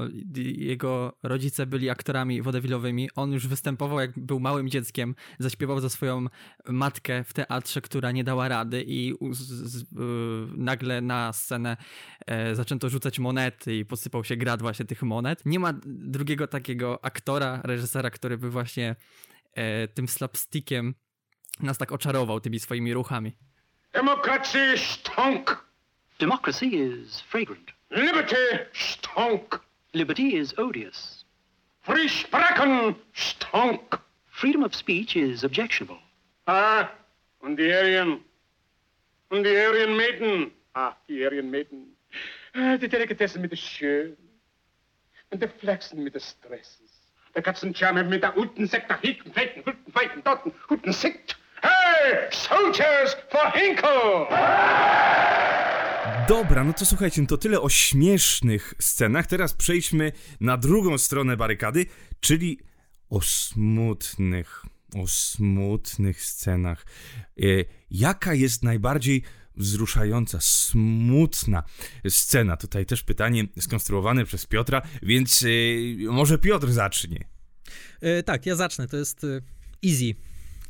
jego rodzice byli aktorami wodewilowymi. On już występował, jak był małym dzieckiem, zaśpiewał za swoją matkę w teatrze, która nie dała rady i z, z, nagle na scenę e, zaczęto rzucać monety i posypał się grad właśnie tych monet. Nie ma drugiego takiego aktora, reżysera, który by właśnie e, tym slapstickiem nas tak oczarował tymi swoimi ruchami. Democracy stunk. Democracy is fragrant. Liberty stunk. Liberty is odious. Free Sprachen stunk. Freedom of speech is objectionable. Ah, and the Aryan. And the Aryan maiden. Ah, the Aryan maiden. Ah, die Delikatessen mit den Schön. Und die Flachsen mit den Stresses. Der Katzencharme mit der Utensekt, der Hinten, Feiten, Hütten, Feiten, Dotten, Hutensekt. Hey, soldiers for Hinkle! Dobra, no to słuchajcie, no to tyle o śmiesznych scenach. Teraz przejdźmy na drugą stronę barykady, czyli o smutnych, o smutnych scenach. E, jaka jest najbardziej wzruszająca, smutna scena? Tutaj też pytanie skonstruowane przez Piotra, więc e, może Piotr zacznie. E, tak, ja zacznę. To jest e, easy.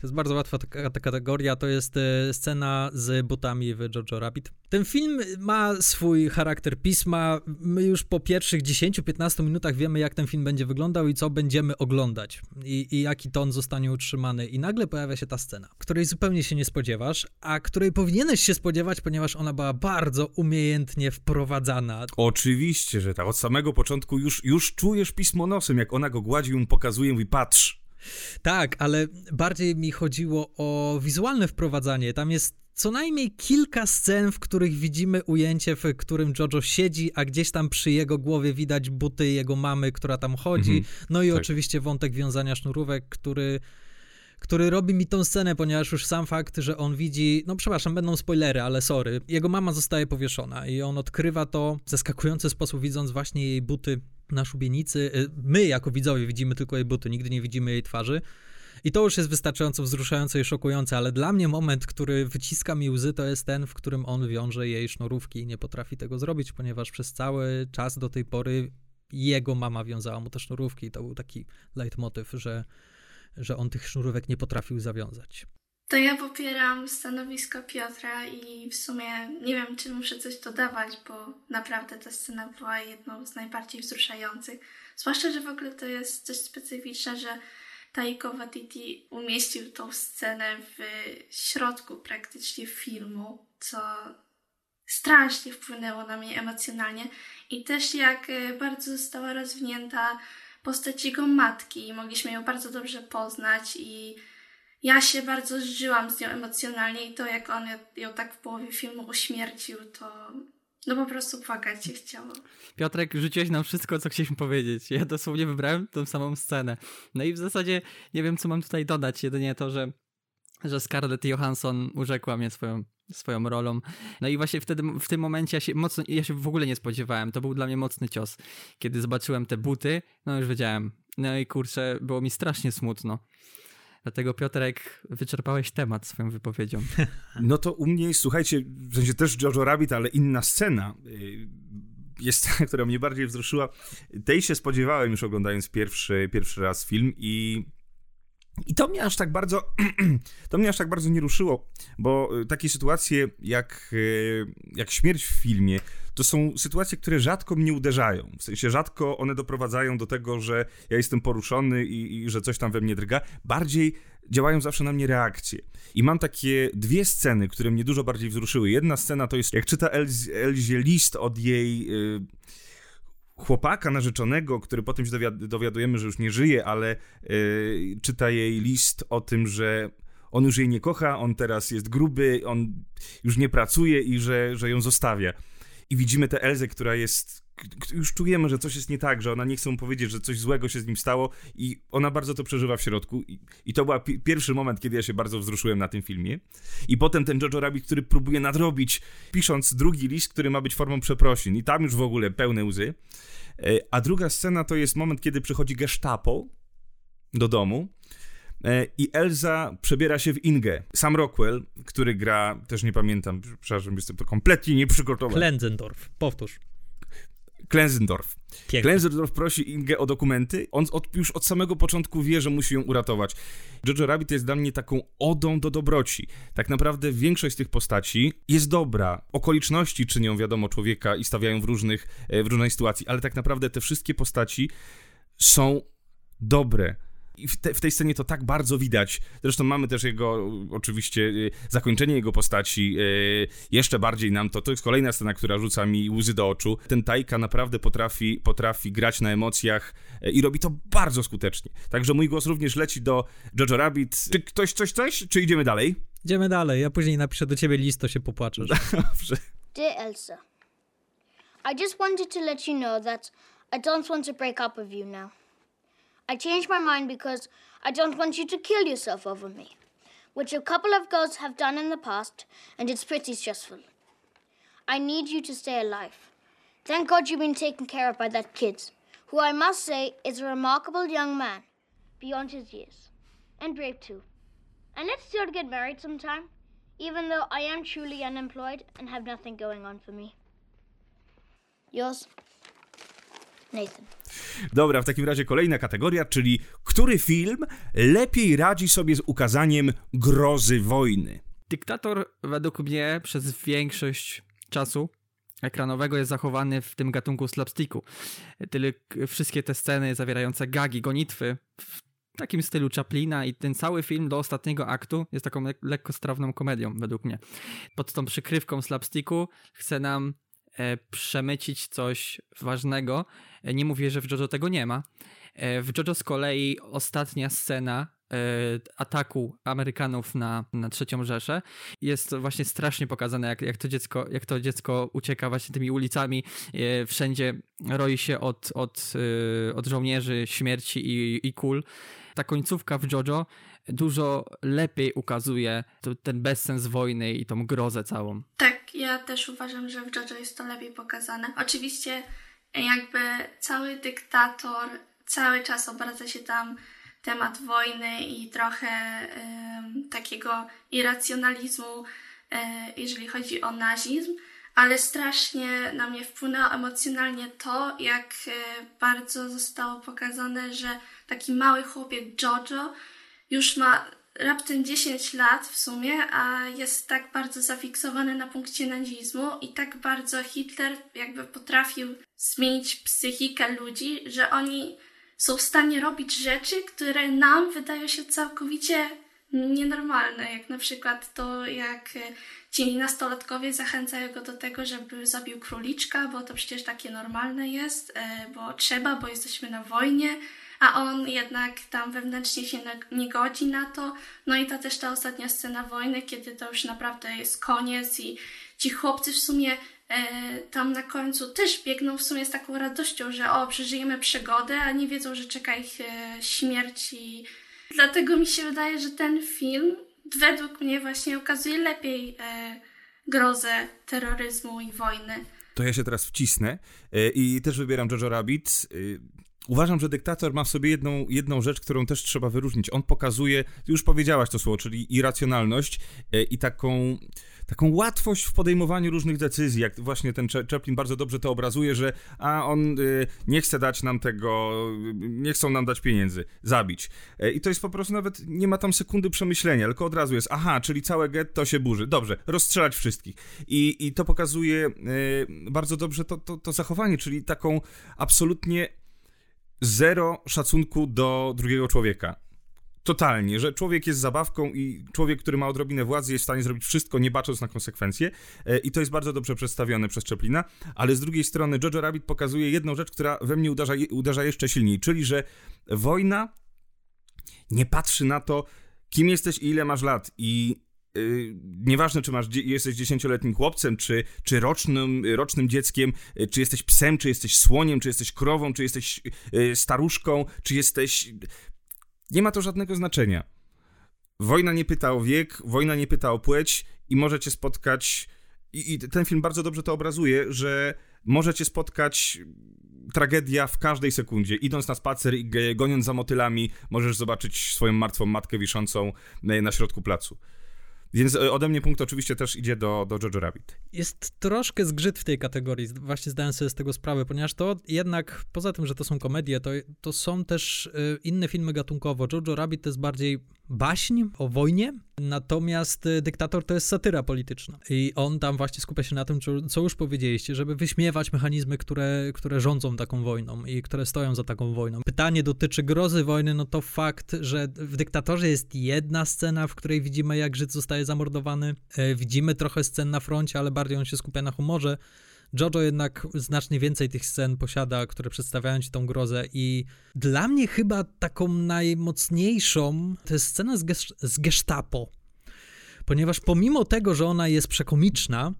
To jest bardzo łatwa ta, kategoria. To jest e, scena z butami w Jojo Rabbit. Ten film ma swój charakter pisma. My już po pierwszych 10-15 minutach wiemy, jak ten film będzie wyglądał i co będziemy oglądać. I, I jaki ton zostanie utrzymany. I nagle pojawia się ta scena, której zupełnie się nie spodziewasz, a której powinieneś się spodziewać, ponieważ ona była bardzo umiejętnie wprowadzana. Oczywiście, że tak. Od samego początku już, już czujesz pismo nosem, jak ona go gładzi mu pokazuje, mówi patrz. Tak, ale bardziej mi chodziło o wizualne wprowadzanie. Tam jest co najmniej kilka scen, w których widzimy ujęcie, w którym Jojo siedzi, a gdzieś tam przy jego głowie widać buty jego mamy, która tam chodzi. Mhm, No i tak. oczywiście wątek wiązania sznurówek, który który robi mi tą scenę, ponieważ już sam fakt, że on widzi, no przepraszam, będą spoilery, ale sorry, jego mama zostaje powieszona i on odkrywa to w zaskakujący sposób, widząc właśnie jej buty na szubienicy. Y, My, jako widzowie, widzimy tylko jej buty, nigdy nie widzimy jej twarzy. I to już jest wystarczająco wzruszające i szokujące, ale dla mnie moment, który wyciska mi łzy, to jest ten, w którym on wiąże jej sznurówki i nie potrafi tego zrobić, ponieważ przez cały czas do tej pory jego mama wiązała mu te sznurówki i to był taki leitmotyw, że, że on tych sznurówek nie potrafił zawiązać. To ja popieram stanowisko Piotra i w sumie nie wiem, czy muszę coś dodawać, bo naprawdę ta scena była jedną z najbardziej wzruszających. Zwłaszcza, że w ogóle to jest coś specyficzne, że Taiko Waititi umieścił tą scenę w środku praktycznie filmu, co strasznie wpłynęło na mnie emocjonalnie i też jak e, bardzo została rozwinięta postać jego matki. Mogliśmy ją bardzo dobrze poznać i ja się bardzo zżyłam z nią emocjonalnie i to jak on ją tak w połowie filmu uśmiercił, to no po prostu płakać się chciało. Piotrek, rzuciłeś nam wszystko, co chcieliśmy powiedzieć. Ja dosłownie wybrałem tą samą scenę. No i w zasadzie nie wiem, co mam tutaj dodać, jedynie to, że, że Scarlett Johansson urzekła mnie swoją, swoją rolą. No i właśnie wtedy, w tym momencie ja się mocno, ja się w ogóle nie spodziewałem. To był dla mnie mocny cios. Kiedy zobaczyłem te buty, no już wiedziałem. No i kurczę, było mi strasznie smutno. Dlatego Piotrek, wyczerpałeś temat swoją wypowiedzią. No to u mnie, słuchajcie, w sensie też Jojo Rabbit, ale inna scena y, jest ta, która mnie bardziej wzruszyła. Tej się spodziewałem już oglądając pierwszy, pierwszy raz film i i to mnie aż tak bardzo, to mnie aż tak bardzo nie ruszyło, bo y, takie sytuacje jak, y, jak śmierć w filmie, to są sytuacje, które rzadko mnie uderzają. W sensie rzadko one doprowadzają do tego, że ja jestem poruszony i, i że coś tam we mnie drga. Bardziej działają zawsze na mnie reakcje. I mam takie dwie sceny, które mnie dużo bardziej wzruszyły. Jedna scena to jest, jak czyta Elzie list od jej... Yy, chłopaka narzeczonego, który potem się dowiadujemy, że już nie żyje, ale yy, czyta jej list o tym, że on już jej nie kocha, on teraz jest gruby, on już nie pracuje i że, że ją zostawia. I widzimy tę Elzę, która jest. Już czujemy, że coś jest nie tak, że ona nie chce mu powiedzieć, że coś złego się z nim stało, i ona bardzo to przeżywa w środku. I, i to był pi pierwszy moment, kiedy ja się bardzo wzruszyłem na tym filmie. I potem ten Jojo Rabbit, który próbuje nadrobić, pisząc drugi list, który ma być formą przeprosin. I tam już w ogóle pełne łzy. E, a druga scena to jest moment, kiedy przychodzi Gestapo do domu e, i Elza przebiera się w Ingę. Sam Rockwell, który gra, też nie pamiętam, przepraszam, jestem to kompletnie nieprzygotowany. Klenzendorf, powtórz. Klenzendorf. Klenzendorf prosi Ingę o dokumenty. On od, już od samego początku wie, że musi ją uratować. Jojo Rabbit jest dla mnie taką odą do dobroci. Tak naprawdę większość z tych postaci jest dobra. Okoliczności czynią, wiadomo, człowieka i stawiają w, różnych, e, w różnej sytuacji, ale tak naprawdę te wszystkie postaci są dobre i w, te, w, tej scenie to tak bardzo widać. Zresztą mamy też jego, oczywiście, y, zakończenie jego postaci. Y, jeszcze bardziej nam to, to jest kolejna scena, która rzuca mi łzy do oczu. Ten Tajka naprawdę potrafi, potrafi grać na emocjach y, i robi to bardzo skutecznie. Także mój głos również leci do Jojo Rabbit. Czy ktoś coś, coś? Czy idziemy dalej? Idziemy dalej. Ja później napiszę do ciebie list, to się popłaczesz. Dobrze. Dear Elsa, I just wanted to let you know that I don't want to break up with you now. I changed my mind because I don't want you to kill yourself over me, which a couple of girls have done in the past, and it's pretty stressful. I need you to stay alive. Thank God you've been taken care of by that kid, who I must say is a remarkable young man, beyond his years, and brave too. And let's still get married sometime, even though I am truly unemployed and have nothing going on for me. Yours, Nathan. Dobra, w takim razie kolejna kategoria, czyli który film lepiej radzi sobie z ukazaniem grozy wojny? Dyktator według mnie przez większość czasu ekranowego jest zachowany w tym gatunku slapsticku. Tyle wszystkie te sceny zawierające gagi, gonitwy w takim stylu Chaplina i ten cały film do ostatniego aktu jest taką le lekko strawną komedią według mnie. Pod tą przykrywką slapsticku chce nam przemycić coś ważnego. E, nie mówię, że w JoJo tego nie ma. E, w JoJo z kolei ostatnia scena ataku Amerykanów na, na trzecią Rzeszę jest właśnie strasznie pokazane, jak, jak, to dziecko, jak to dziecko ucieka właśnie tymi ulicami, wszędzie roi się od, od, od żołnierzy śmierci i, i kul. Ta końcówka w JoJo dużo lepiej ukazuje ten bezsens wojny i tą grozę całą. Tak, ja też uważam, że w JoJo jest to lepiej pokazane. Oczywiście jakby cały dyktator cały czas obraca się tam temat wojny i trochę y, takiego irracjonalizmu, y, jeżeli chodzi o nazizm, ale strasznie na mnie wpłynęło emocjonalnie to, jak y, bardzo zostało pokazane, że taki mały chłopiec Jojo już ma raptem 10 lat w sumie, a jest tak bardzo zafiksowany na punkcie nazizmu i tak bardzo Hitler jakby potrafił zmienić psychikę ludzi, że oni są w stanie robić rzeczy, które nam wydają się całkowicie nienormalne, jak na przykład to, jak ci nastolatkowie zachęcają go do tego, żeby zabił króliczka, bo to przecież takie normalne jest, e, bo trzeba, bo jesteśmy na wojnie, a on jednak tam wewnętrznie się nie godzi na to. No i ta też ta ostatnia scena wojny, kiedy to już naprawdę jest koniec i ci chłopcy w sumie e, tam na końcu też biegną w sumie z taką radością, że o, przeżyjemy przygodę, a nie wiedzą, że czeka ich e, śmierć i dlatego mi się wydaje, że ten film według mnie właśnie ukazuje lepiej e, grozę terroryzmu i wojny. To ja się teraz wcisnę e, i też wybieram Jojo Rabbit. E, uważam, że dyktator ma w sobie jedną, jedną rzecz, którą też trzeba wyróżnić. On pokazuje, już powiedziałaś to słowo, czyli irracjonalność e, i taką taką łatwość w podejmowaniu różnych decyzji, jak właśnie ten Chaplin bardzo dobrze to obrazuje, że a on y, nie chce dać nam tego, nie chcą nam dać pieniędzy, zabić. E, I to jest po prostu nawet, nie ma tam sekundy przemyślenia, tylko od razu jest, aha, czyli całe getto się burzy, dobrze, rozstrzelać wszystkich. I, i to pokazuje y, bardzo dobrze to, to, to zachowanie, czyli taką absolutnie zero szacunku do drugiego człowieka. Totalnie, że człowiek jest zabawką i człowiek, który ma odrobinę władzy, jest w stanie zrobić wszystko, nie bacząc na konsekwencje. E, I to jest bardzo dobrze przedstawione przez Chaplina. Ale z drugiej strony, Jojo Rabbit pokazuje jedną rzecz, która we mnie uderza, uderza jeszcze silniej, czyli że wojna nie patrzy na to, kim jesteś i ile masz lat. I Yy, nieważne, czy masz, jesteś dziesięcioletnim chłopcem, czy, czy rocznym, rocznym dzieckiem, yy, czy jesteś psem, czy jesteś słoniem, czy jesteś krową, czy jesteś staruszką, czy jesteś nie ma to żadnego znaczenia. Wojna nie pyta o wiek, wojna nie pyta o płeć i możecie spotkać. I, I, ten film bardzo dobrze to obrazuje, że możecie spotkać tragedia w każdej sekundzie. Idąc na spacer i goniąc za motylami, możesz zobaczyć swoją martwą matkę wiszącą na środku placu. Więc e, ode mnie punkt oczywiście też idzie do, do Jojo Rabbit. Jest troszkę zgrzyt w tej kategorii, właśnie zdałem sobie z tego sprawę, ponieważ to jednak, poza tym, że to są komedie, to, to są też e, inne filmy gatunkowo. Jojo Rabbit to jest bardziej baśń o wojnie, natomiast y, dyktator to jest satyra polityczna. I on tam właśnie skupia się na tym, co już powiedzieliście, żeby wyśmiewać mechanizmy, które, które rządzą taką wojną i które stoją za taką wojną. Pytanie dotyczy grozy wojny, no to fakt, że w dyktatorze jest jedna scena, w której widzimy, jak Żyd zostaje zamordowany. E, widzimy trochę scen na froncie, ale bardziej on się skupia na humorze. Jojo jednak znacznie więcej tych scen posiada, które przedstawiają ci tą grozę i dla mnie chyba taką najmocniejszą to jest scena z, gesz z gestapo. Ponieważ pomimo tego, że ona jest przekomiczna,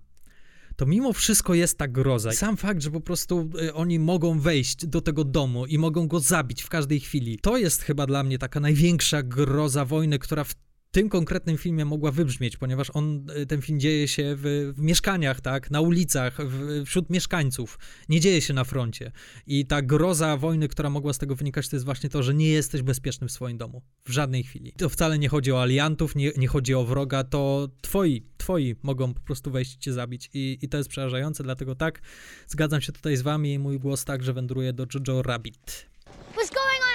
to mimo wszystko jest ta groza. Sam fakt, że po prostu y, oni mogą wejść do tego domu i mogą go zabić w każdej chwili, to jest chyba dla mnie taka największa groza wojny, która w tym konkretnym filmie mogła wybrzmieć, ponieważ on, y, ten film dzieje się w, w mieszkaniach, tak, na ulicach, w, wśród mieszkańców, nie dzieje się na froncie. I ta groza wojny, która mogła z tego wynikać, to jest właśnie to, że nie jesteś bezpieczny w swoim domu, w żadnej chwili. To wcale nie chodzi o aliantów, nie, nie chodzi o wroga, to twoi, twoi mogą po prostu wejść i cię zabić i, i to jest przerażające, dlatego tak, zgadzam się tutaj z wami i mój głos także wędruje do Jojo Rabbit. What's going on?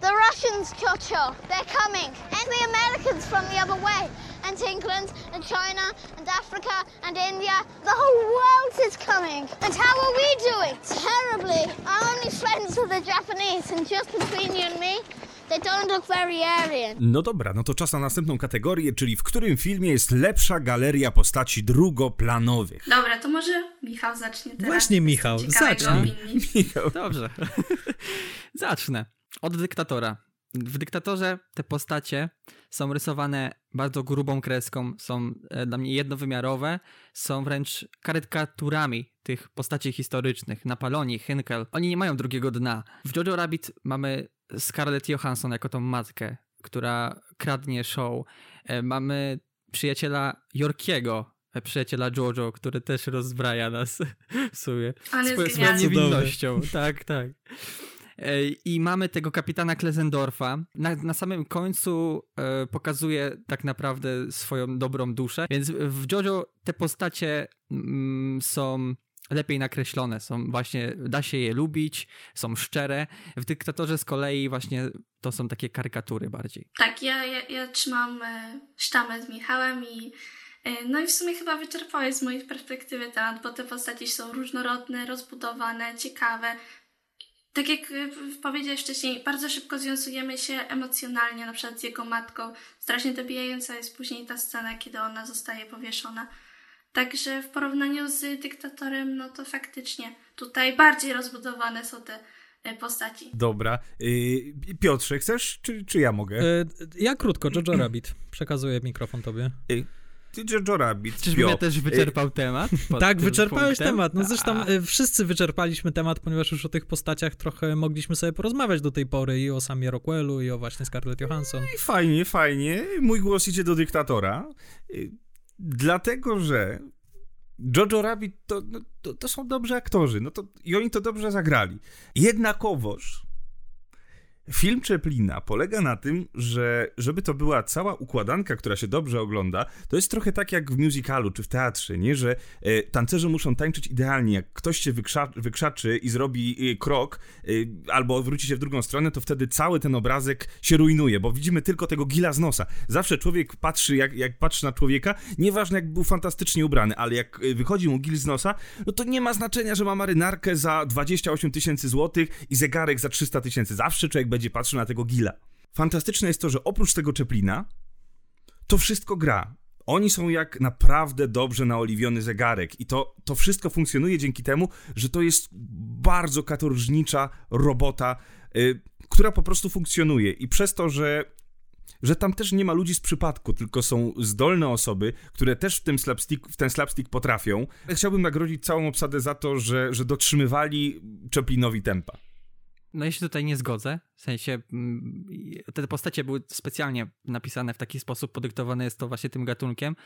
The Russians, Chocho. They're coming. And the Americans from the other way. And England, and China, and Africa, and India. The whole world is coming. And how are we doing? Terribly. I'm only friends with the Japanese, and just between you and me, They don't look very alien. No dobra, no to czas na następną kategorię, czyli w którym filmie jest lepsza galeria postaci drugoplanowych. Dobra, to może Michał zacznie teraz. Właśnie Michał, zacznij. Michał. Dobrze. Zacznę. Od dyktatora. W dyktatorze te postacie są rysowane bardzo grubą kreską, są e, dla mnie jednowymiarowe, są wręcz karykaturami tych postaci historycznych. Napaloni, Hinkel, oni nie mają drugiego dna. W Jojo Rabbit mamy Scarlett Johansson jako tą matkę, która kradnie show. E, mamy przyjaciela Yorkiego, e, przyjaciela Jojo, który też rozbraja nas w sumie swoją niewinnością. Tak, tak. E, I mamy tego kapitana Klesendorfa. Na, na samym końcu e, pokazuje tak naprawdę swoją dobrą duszę, więc w JoJo te postacie mm, są lepiej nakreślone, są właśnie, da się je lubić, są szczere. W Dyktatorze z kolei właśnie to są takie karykatury bardziej. Tak, ja, ja, ja trzymam e, sztamę z Michałem i no i w sumie chyba wyczerpałeś z mojej perspektywy temat, bo te postaci są różnorodne, rozbudowane, ciekawe. Tak jak e, powiedziałeś wcześniej, bardzo szybko związujemy się emocjonalnie, na przykład z jego matką. Strasznie dobijająca jest później ta scena, kiedy ona zostaje powieszona. Także w porównaniu z dyktatorem, no to faktycznie tutaj bardziej rozbudowane są te e, postaci. Dobra. Yy, Piotrze, chcesz, czy, czy ja mogę? Ja krótko, Jojo Rabbit. Przekazuję mikrofon tobie. Ty Jojo Rabbit. Czyżbym ja też wyczerpał temat? tak, wyczerpałeś punktem? temat. No zresztą A. wszyscy wyczerpaliśmy temat, ponieważ już o tych postaciach trochę mogliśmy sobie porozmawiać do tej pory i o samie Rockwellu, i o właśnie Scarlett Johansson. No i fajnie, fajnie. Mój głos idzie do dyktatora. Dlatego, że Jojo Rabbit to, no, to, to, są dobrzy aktorzy, no to, i oni to dobrze zagrali. Jednakowoż Film Chaplina polega na tym, że żeby to była cała układanka, która się dobrze ogląda, to jest trochę tak jak w musicalu czy w teatrze, nie? Że e, tancerze muszą tańczyć idealnie. Jak ktoś się wykrza wykrzaczy i zrobi e, krok e, albo wróci się w drugą stronę, to wtedy cały ten obrazek się rujnuje, bo widzimy tylko tego gila z nosa. Zawsze człowiek patrzy, jak, jak patrzy na człowieka, nieważne jak był fantastycznie ubrany, ale jak e, wychodzi mu gil z nosa, no to nie ma znaczenia, że ma marynarkę za 28 tysięcy złotych i zegarek za 300 tysięcy. Zawsze człowiek będzie patrzył na tego Gila. Fantastyczne jest to, że oprócz tego Czeplina, to wszystko gra. Oni są jak naprawdę dobrze naoliwiony zegarek i to, to wszystko funkcjonuje dzięki temu, że to jest bardzo katorżnicza robota, yy, która po prostu funkcjonuje i przez to, że że tam też nie ma ludzi z przypadku, tylko są zdolne osoby, które też w, tym slapstick, w ten slapstick potrafią. Chciałbym nagrodzić całą obsadę za to, że, że dotrzymywali Chaplinowi tempa. No ja się tutaj nie zgodzę. W sensie mm, te postacie były specjalnie napisane w taki sposób, podyktowane jest to właśnie tym gatunkiem,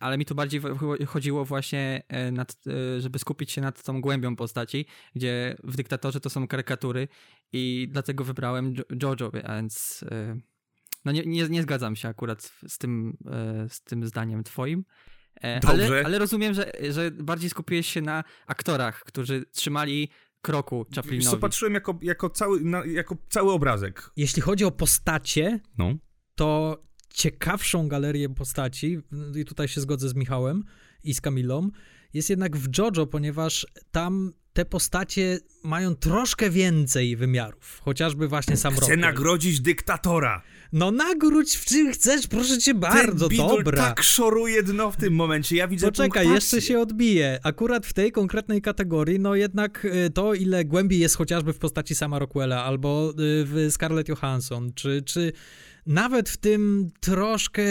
ale mi tu bardziej chodziło właśnie, e, nad, e, żeby skupić się nad tą głębią postaci, gdzie w Dyktatorze to są karykatury i dlatego wybrałem Jojo, więc e, no nie, nie, nie zgadzam się akurat z tym, z tym zdaniem twoim. Ale, ale rozumiem, że, że bardziej skupiłeś się na aktorach, którzy trzymali kroku Chaplinowi. Co patrzyłem jako, jako, cały, na, jako cały obrazek. Jeśli chodzi o postacie, no. to ciekawszą galerię postaci, i tutaj się zgodzę z Michałem i z Kamilą, jest jednak w JoJo, ponieważ tam te postacie mają troszkę więcej wymiarów. Chociażby właśnie sam Chcę nagrodzić dyktatora. No nagródź w czym chcesz, proszę cię bardzo, Ten dobra. tak szoruje dno w tym momencie, ja widzę Poczekaj, jeszcze się odbije. Akurat w tej konkretnej kategorii, no jednak y, to, ile głębi jest chociażby w postaci sama Rockwella, albo y, w Scarlett Johansson, czy, czy nawet w tym troszkę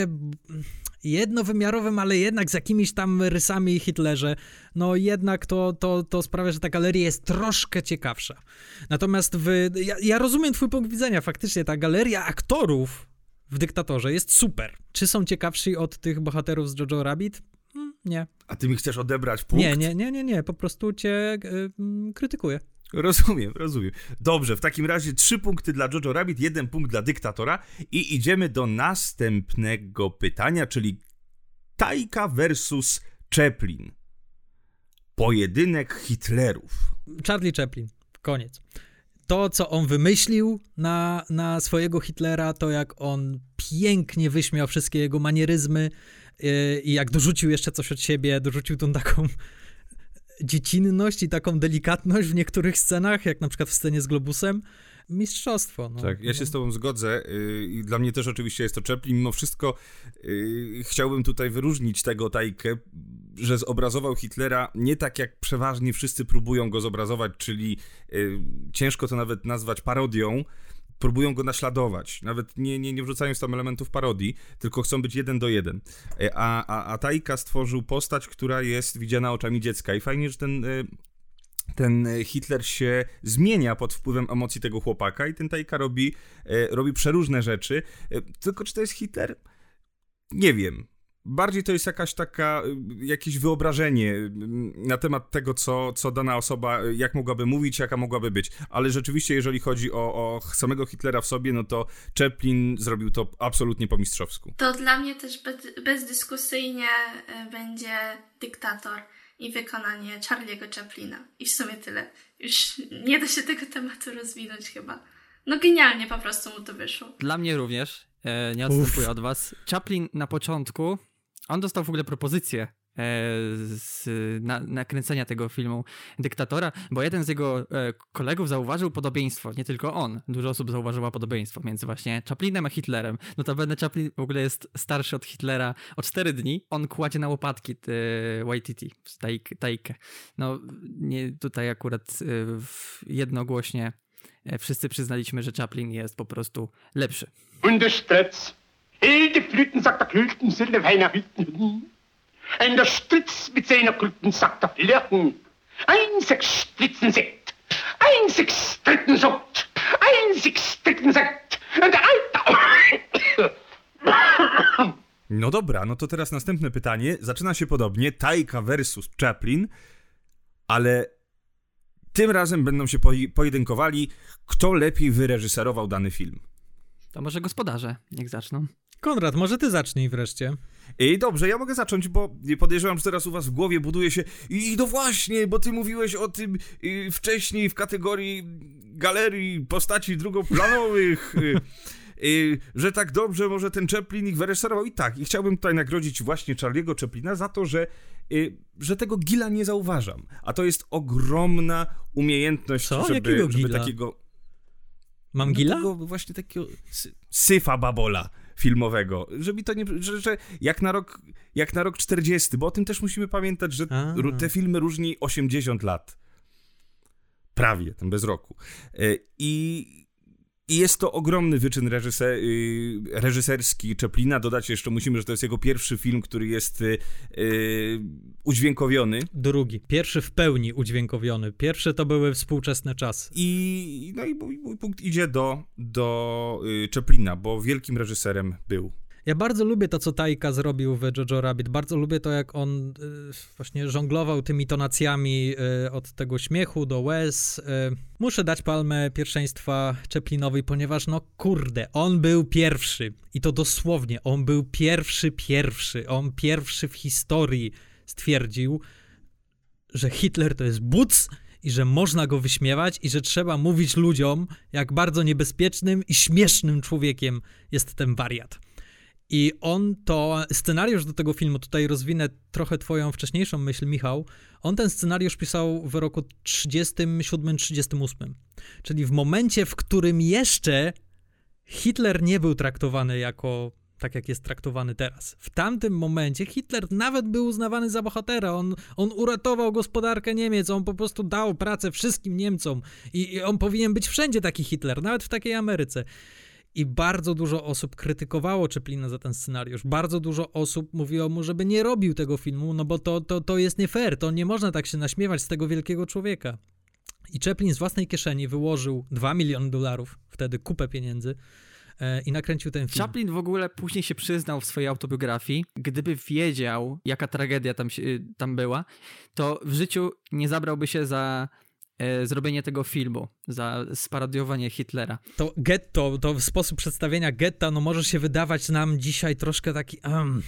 jednowymiarowym, ale jednak z jakimiś tam rysami Hitlerze, no jednak to, to, to sprawia, że ta galeria jest troszkę ciekawsza. Natomiast w, ja, ja rozumiem twój punkt widzenia, faktycznie ta galeria aktorów w Dyktatorze jest super. Czy są ciekawsi od tych bohaterów z Jojo Rabbit? Hmm, nie. A ty mi chcesz odebrać punkt? Nie, nie, nie, nie, nie. po prostu cię y, krytykuję. Rozumiem, rozumiem. Dobrze, w takim razie trzy punkty dla Jojo Rabbit, jeden punkt dla dyktatora i idziemy do następnego pytania, czyli Tajka versus Chaplin. Pojedynek Hitlerów. Charlie Chaplin, koniec. To, co on wymyślił na, na swojego Hitlera, to jak on pięknie wyśmiał wszystkie jego manieryzmy yy, i jak dorzucił jeszcze coś od siebie, dorzucił tą taką dziecinność i taką delikatność w niektórych scenach, jak na przykład w scenie z Globusem, mistrzostwo. No. Tak, ja się z tobą zgodzę y, i dla mnie też oczywiście jest to Chaplin. Mimo wszystko yy, chciałbym tutaj wyróżnić tego Tajkę, że zobrazował Hitlera nie tak jak przeważnie wszyscy próbują go zobrazować, czyli yy, ciężko to nawet nazwać parodią, próbują go naśladować. Nawet nie, nie, nie wrzucając tam elementów parodii, tylko chcą być jeden do jeden. E, a, a, a Taika stworzył postać, która jest widziana oczami dziecka. I fajnie, że ten. E, ten Hitler się zmienia pod wpływem emocji tego chłopaka i ten Tajka robi, e, robi przeróżne rzeczy. Tylko czy to jest Hitler? Nie wiem. Bardziej to jest jakaś taka, y, jakieś wyobrażenie y, na temat tego, co, co dana osoba, y, jak mogłaby mówić, jaka mogłaby być. Ale rzeczywiście, jeżeli chodzi o, o samego Hitlera w sobie, no to Chaplin zrobił to absolutnie po mistrzowsku. To dla mnie też bez, bezdyskusyjnie będzie dyktator i wykonanie Charlie'ego Chaplina. I w sumie tyle. Już nie da się tego tematu rozwinąć chyba. No genialnie po prostu mu to wyszło. Dla mnie również. E, nie odstępuję od was. Chaplin na początku on dostał w ogóle propozycję e, z na, nakręcenia tego filmu Dyktatora, bo jeden z jego e, kolegów zauważył podobieństwo, nie tylko on, dużo osób zauważyło podobieństwo między właśnie Chaplinem a Hitlerem. Notabene Chaplin w ogóle jest starszy od Hitlera o 4 dni, on kładzie na łopatki e, Waititi, Tajkę. No nie, tutaj akurat jednogłośnie wszyscy przyznaliśmy, że Chaplin jest po prostu lepszy. Hilde Flüten sagt der Klülten, sind feiner Hütten. In der Stritz mit seiner Klüten sagt der Flirten. Ein sechs Spritzen Sekt, ein sechs Dritten Sucht, ein sechs Dritten Sekt und Alter. No dobra, no to teraz następne pytanie. Zaczyna się podobnie. Tajka versus Chaplin, ale tym razem będą się pojedynkowali, kto lepiej wyreżyserował dany film. To może gospodarze niech zaczną. Konrad, może ty zacznij wreszcie. I dobrze, ja mogę zacząć, bo podejrzewam, że teraz u was w głowie buduje się i no właśnie, bo ty mówiłeś o tym y, wcześniej w kategorii galerii postaci drugoplanowych. Y, y, że tak dobrze może ten Chaplin ich wyreżyserował i tak. I chciałbym tutaj nagrodzić właśnie Charlie'ego Chaplina za to, że, y, że tego Gila nie zauważam. A to jest ogromna umiejętność, Co? żeby, Jakiego żeby Gila? takiego... Mam no, Gila? Tego właśnie takiego sy syfa babola filmowego, żeby to nie, że, że jak, na rok, jak na rok 40, bo o tym też musimy pamiętać, że A. te filmy różni 80 lat. Prawie, ten bez roku. Y, I i jest to ogromny wyczyn reżyser, y, reżyserski Chaplina. Dodać jeszcze musimy, że to jest jego pierwszy film, który jest y, y, udźwiękowiony. Drugi. Pierwszy w pełni udźwiękowiony. Pierwszy to były współczesne czasy. I, no i mój, mój punkt idzie do, do y, Chaplina, bo wielkim reżyserem był. Ja bardzo lubię to, co Tajka zrobił w Jojo Rabbit. Bardzo lubię to, jak on y, właśnie żonglował tymi tonacjami y, od tego śmiechu do łez. Y. Muszę dać palmę pierwszeństwa Chaplinowi, ponieważ no kurde, on był pierwszy. I to dosłownie, on był pierwszy, pierwszy. On pierwszy w historii stwierdził, że Hitler to jest buc i że można go wyśmiewać i że trzeba mówić ludziom, jak bardzo niebezpiecznym i śmiesznym człowiekiem jest ten wariat. I on to, scenariusz do tego filmu, tutaj rozwinę trochę twoją wcześniejszą myśl, Michał, on ten scenariusz pisał w roku 37-38. Czyli w momencie, w którym jeszcze Hitler nie był traktowany jako tak, jak jest traktowany teraz. W tamtym momencie Hitler nawet był uznawany za bohatera. On, on uratował gospodarkę Niemiec, on po prostu dał pracę wszystkim Niemcom. I, I on powinien być wszędzie taki Hitler, nawet w takiej Ameryce. I bardzo dużo osób krytykowało Chaplina za ten scenariusz. Bardzo dużo osób mówiło mu, żeby nie robił tego filmu, no bo to, to, to jest nie fair, to nie można tak się naśmiewać z tego wielkiego człowieka. I Chaplin z własnej kieszeni wyłożył 2 miliony dolarów, wtedy kupę pieniędzy, e, i nakręcił ten film. Chaplin w ogóle później się przyznał w swojej autobiografii, gdyby wiedział, jaka tragedia tam, się, tam była, to w życiu nie zabrałby się za zrobienie tego filmu, za sparodiowanie Hitlera. To getto, to sposób przedstawienia getta, no może się wydawać nam dzisiaj troszkę taki... Um,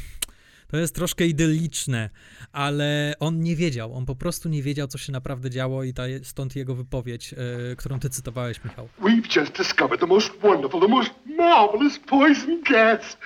to jest troszkę idylliczne, ale on nie wiedział, on po prostu nie wiedział, co się naprawdę działo i ta, stąd jego wypowiedź, e, którą ty cytowałeś, Michał. We've just discovered the most wonderful, the most marvelous poison gas.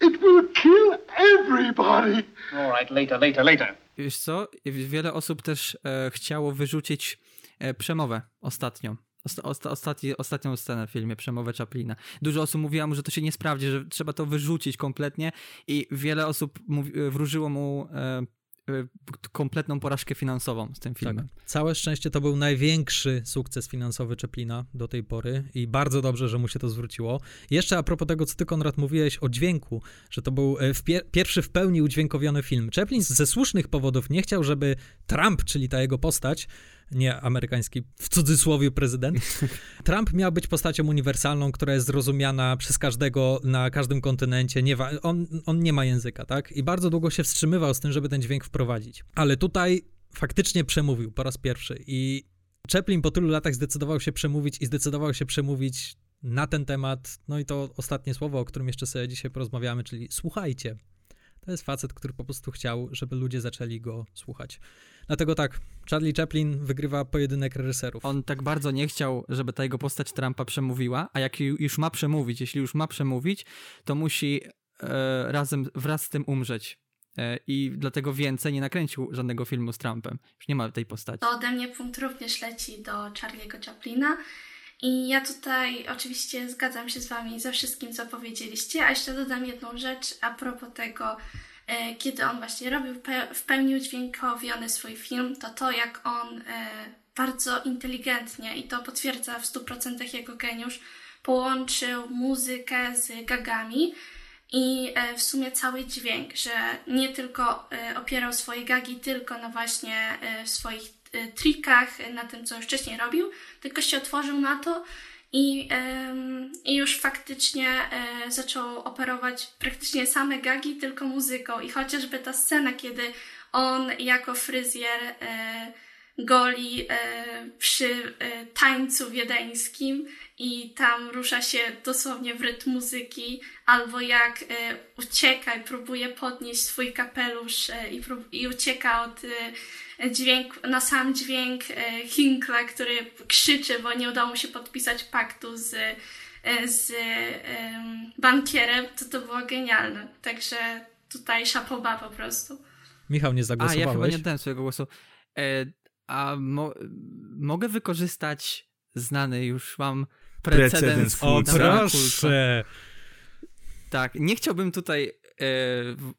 It will kill everybody. All right, later, later, later. Wiesz co, wiele osób też e, chciało wyrzucić e, przemowę ostatnią. Osta, osta, ostatni, ostatnią scenę w filmie, przemowę Chaplina. Dużo osób mówiło mu, że to się nie sprawdzi, że trzeba to wyrzucić kompletnie i wiele osób mówi, wróżyło mu e, e, kompletną porażkę finansową z tym filmem. Tak. Całe szczęście to był największy sukces finansowy Chaplina do tej pory i bardzo dobrze, że mu się to zwróciło. Jeszcze a propos tego, co ty, Konrad, mówiłeś o dźwięku, że to był e, w pier pierwszy w pełni udźwiękowiony film. Chaplin ze słusznych powodów nie chciał, żeby Trump, czyli ta jego postać, nie amerykański, w cudzysłowie prezydent. Trump miał być postacią uniwersalną, która jest zrozumiana przez każdego na każdym kontynencie. Nie on, on nie ma języka, tak? I bardzo długo się wstrzymywał z tym, żeby ten dźwięk wprowadzić. Ale tutaj faktycznie przemówił po raz pierwszy i Chaplin po tylu latach zdecydował się przemówić i zdecydował się przemówić na ten temat. No i to ostatnie słowo, o którym jeszcze sobie dzisiaj porozmawiamy, czyli słuchajcie. To jest facet, który po prostu chciał, żeby ludzie zaczęli go słuchać. Dlatego tak, Charlie Chaplin wygrywa pojedynek reżyserów. On tak bardzo nie chciał, żeby ta jego postać Trumpa przemówiła, a jak już ma przemówić, jeśli już ma przemówić, to musi e, razem, wraz z tym umrzeć. E, I dlatego więcej nie nakręcił żadnego filmu z Trumpem. Już nie ma tej postaci. To ode mnie punkt również leci do Charlie'ego Chaplina. I ja tutaj oczywiście zgadzam się z Wami ze wszystkim, co powiedzieliście, a jeszcze dodam jedną rzecz a propos tego, e, kiedy on właśnie robił w pełni udźwiękowiony swój film, to to, jak on e, bardzo inteligentnie, i to potwierdza w 100% jego geniusz, połączył muzykę z gagami i e, w sumie cały dźwięk, że nie tylko opierał swoje gagi tylko na właśnie e, swoich trikach, na tym, co już wcześniej robił, tylko się otworzył na to i, i już faktycznie e, zaczął operować praktycznie same gagi, tylko muzyką. I chociażby ta scena, kiedy on jako fryzjer e, goli e, przy e, tańcu wiedeńskim i tam rusza się dosłownie w rytm muzyki, albo jak e, ucieka i próbuje podnieść swój kapelusz e, i, prób- i ucieka od e, dźwięku, na sam dźwięk e, Hinkla, który krzyczy, bo nie udało mu się podpisać paktu z, e, z em, bankierem, to to było genialne. Także tutaj szapoba po prostu. Michał, nie A, ja zagłosowałeś? chyba nie oddałem swojego głosu. E, a mo mogę wykorzystać znany już mam Precedens precedens. Damiana Proszę. Tak, nie chciałbym tutaj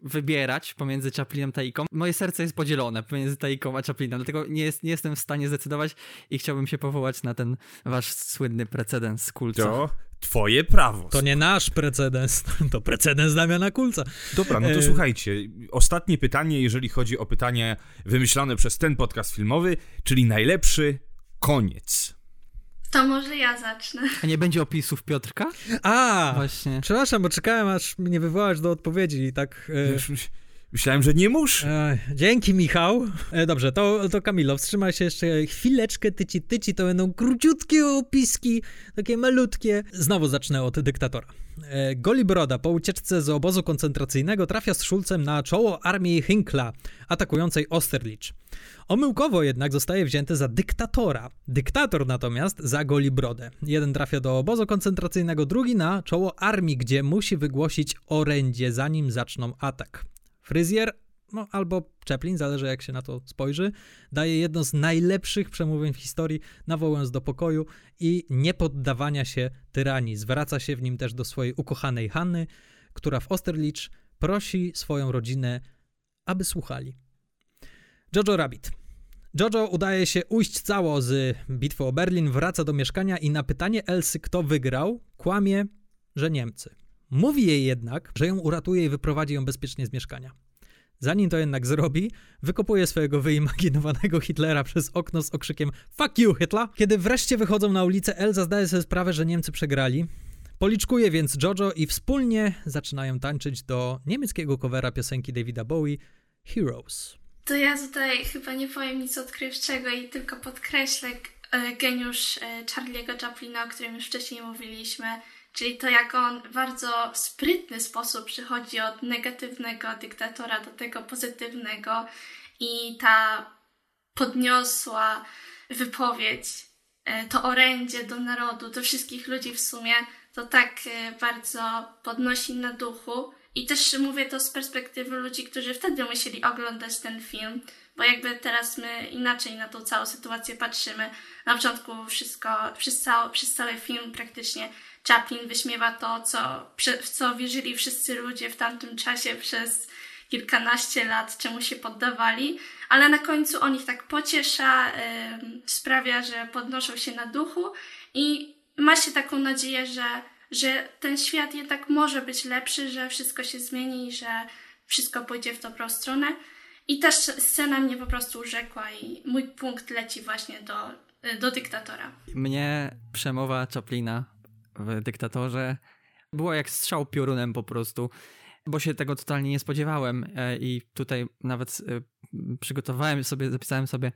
wybierać pomiędzy Chaplinem a Taiką. Moje serce jest podzielone pomiędzy Taiką a Chaplinem, dlatego nie, jest, nie jestem w stanie zdecydować i chciałbym się powołać na ten wasz słynny precedens z kulca. To twoje prawo. To nie nasz precedens, to precedens Damiana Kulca. Dobra, no to E, słuchajcie. Ostatnie pytanie, jeżeli chodzi o pytanie wymyślone przez ten podcast filmowy, czyli najlepszy koniec. To może ja zacznę. A nie będzie opisów Piotrka? A, Właśnie. przepraszam, bo czekałem, aż mnie wywołać do odpowiedzi i tak... E, Myślałem, że nie muszę. E, dzięki, Michał. E, dobrze, to, to Kamilo, wstrzymaj się jeszcze chwileczkę, tyci, tyci, to będą króciutkie opiski, takie malutkie. Znowu zacznę od dyktatora. E, Goli Broda po ucieczce z obozu koncentracyjnego trafia z Szulcem na czoło armii Hinkla, atakującej Osterlicz. Omyłkowo jednak zostaje wzięty za dyktatora. Dyktator natomiast za Goli Brodę. Jeden trafia do obozu koncentracyjnego, drugi na czoło armii, gdzie musi wygłosić orędzie, zanim zaczną atak. Fryzjer, no albo Chaplin, zależy jak się na to spojrzy, daje jedno z najlepszych przemówień w historii, nawołując do pokoju i niepoddawania się tyranii. Zwraca się w nim też do swojej ukochanej Hanny, która w Osterlicz prosi swoją rodzinę, aby słuchali. Jojo Rabbit. Jojo udaje się ujść cało z bitwy o Berlin, wraca do mieszkania i na pytanie Elsy, kto wygrał, kłamie, że Niemcy. Mówi jej jednak, że ją uratuje i wyprowadzi ją bezpiecznie z mieszkania. Zanim to jednak zrobi, wykopuje swojego wyimaginowanego Hitlera przez okno z okrzykiem Fuck you, Hitler! Kiedy wreszcie wychodzą na ulicę, Elza zdaje sobie sprawę, że Niemcy przegrali. Policzkuje więc Jojo i wspólnie zaczynają tańczyć do niemieckiego covera piosenki Davida Bowie Heroes. To ja tutaj chyba nie powiem nic odkrywczego i tylko podkreślę e, geniusz e, Charlie'ego Chaplina, o którym już wcześniej mówiliśmy, czyli to jak on w bardzo sprytny sposób przychodzi od negatywnego dyktatora do tego pozytywnego i ta podniosła wypowiedź, e, to orędzie do narodu, do wszystkich ludzi w sumie, to tak e, bardzo podnosi na duchu. I też mówię to z perspektywy ludzi, którzy wtedy musieli oglądać ten film, bo jakby teraz my inaczej na tą całą sytuację patrzymy. Na początku wszystko, przez cały, przez cały film praktycznie Chaplin wyśmiewa to, co, w co wierzyli wszyscy ludzie w tamtym czasie przez kilkanaście lat, czemu się poddawali, ale na końcu on ich tak pociesza, ym, sprawia, że podnoszą się na duchu i ma się taką nadzieję, że, że ten świat jednak może być lepszy, że wszystko się zmieni że wszystko pójdzie w dobrą stronę. I ta scena mnie po prostu urzekła i mój punkt leci właśnie do, do dyktatora. Mnie przemowa Chaplina w Dyktatorze była jak strzał piorunem po prostu, bo się tego totalnie nie spodziewałem e, i tutaj nawet e, przygotowałem sobie, zapisałem sobie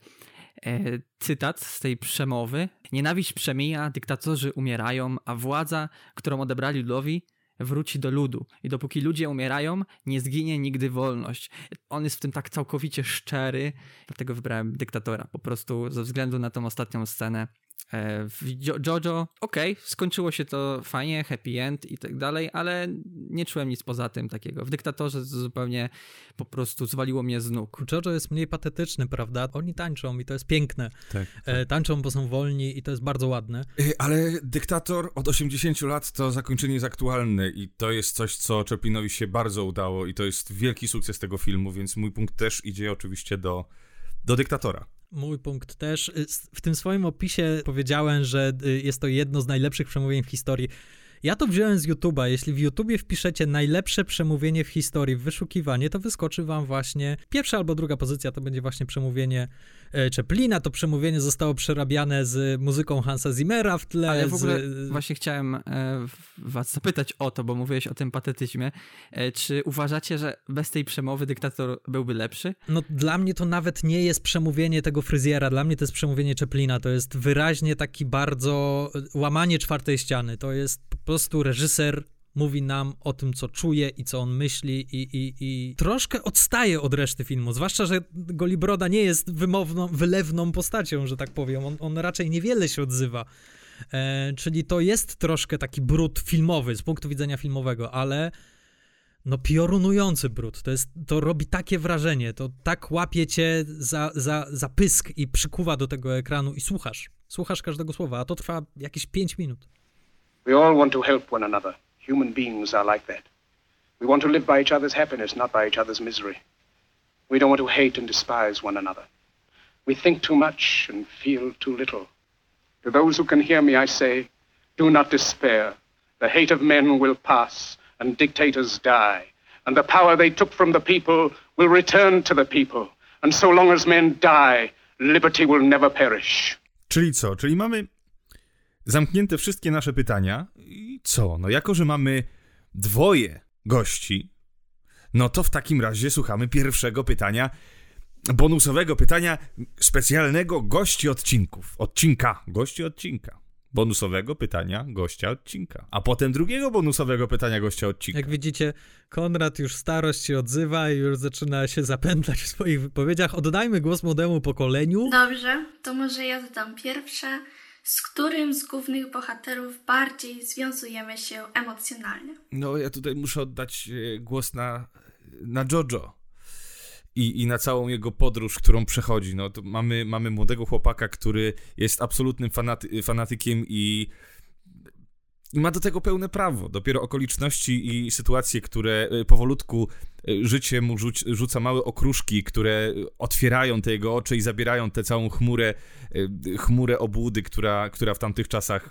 e, cytat z tej przemowy. Nienawiść przemija, dyktatorzy umierają, a władza, którą odebrali ludowi, wróci do ludu. I dopóki ludzie umierają, nie zginie nigdy wolność. On jest w tym tak całkowicie szczery, dlatego wybrałem dyktatora. Po prostu ze względu na tą ostatnią scenę. E, W Jo- Jojo, okej, skończyło się to fajnie, happy end i tak dalej, ale nie czułem nic poza tym takiego. W dyktatorze zupełnie po prostu zwaliło mnie z nóg. Jojo jest mniej patetyczny, prawda? Oni tańczą i to jest piękne. Tak, E, tańczą, bo są wolni i to jest bardzo ładne. Y, Ale dyktator od 80 lat to zakończenie jest aktualne i to jest coś, co Chaplinowi się bardzo udało i to jest wielki sukces tego filmu, więc mój punkt też idzie oczywiście do, do dyktatora. Mój punkt też. Y, W tym swoim opisie powiedziałem, że y, jest to jedno z najlepszych przemówień w historii. Ja to wziąłem z YouTube'a. Jeśli w YouTubie wpiszecie najlepsze przemówienie w historii w wyszukiwanie, to wyskoczy wam właśnie pierwsza albo druga pozycja to będzie właśnie przemówienie Czeplina. To przemówienie zostało przerabiane z muzyką Hansa Zimmera w tle. Ale w ogóle z... właśnie chciałem e, was zapytać o to, bo mówiłeś o tym patetyzmie. E, czy uważacie, że bez tej przemowy dyktator byłby lepszy? No dla mnie to nawet nie jest przemówienie tego fryzjera, dla mnie to jest przemówienie Czeplina. To jest wyraźnie taki bardzo łamanie czwartej ściany. To jest po prostu reżyser mówi nam o tym, co czuje i co on myśli i, i, i troszkę odstaje od reszty filmu, zwłaszcza, że Golibroda nie jest wymowną, wylewną postacią, że tak powiem, on, on raczej niewiele się odzywa, e, czyli to jest troszkę taki brud filmowy, z punktu widzenia filmowego, ale no piorunujący brud, to, jest, to robi takie wrażenie, to tak łapie cię za, za, za pysk i przykuwa do tego ekranu i słuchasz, słuchasz każdego słowa, a to trwa jakieś 5 minut. We all want to help one another. Human beings are like that. We want to live by each other's happiness, not by each other's misery. We don't want to hate and despise one another. We think too much and feel too little. To those who can hear me, I say, do not despair. The hate of men will pass, and dictators die. And the power they took from the people will return to the people. And so long as men die, liberty will never perish. Czyli co? Czyli mamy zamknięte wszystkie nasze pytania. I co? No jako, że mamy dwoje gości, no to w takim razie słuchamy pierwszego pytania, bonusowego pytania specjalnego gości odcinków. Odcinka, gości odcinka. Bonusowego pytania gościa odcinka. A potem drugiego bonusowego pytania gościa odcinka. Jak widzicie, Konrad już starość się odzywa i już zaczyna się zapętlać w swoich wypowiedziach. Oddajmy głos młodemu pokoleniu. Dobrze, to może ja zadam pierwsze z którym z głównych bohaterów bardziej związujemy się emocjonalnie? No, ja tutaj muszę oddać e, głos na, na Jojo. I, I na całą jego podróż, którą przechodzi. No, mamy, mamy młodego chłopaka, który jest absolutnym fanaty, fanatykiem i i ma do tego pełne prawo. Dopiero okoliczności i sytuacje, które e, powolutku e, życie mu rzuca małe okruszki, które otwierają te jego oczy i zabierają tę całą chmurę, e, chmurę obłudy, która, która w tamtych czasach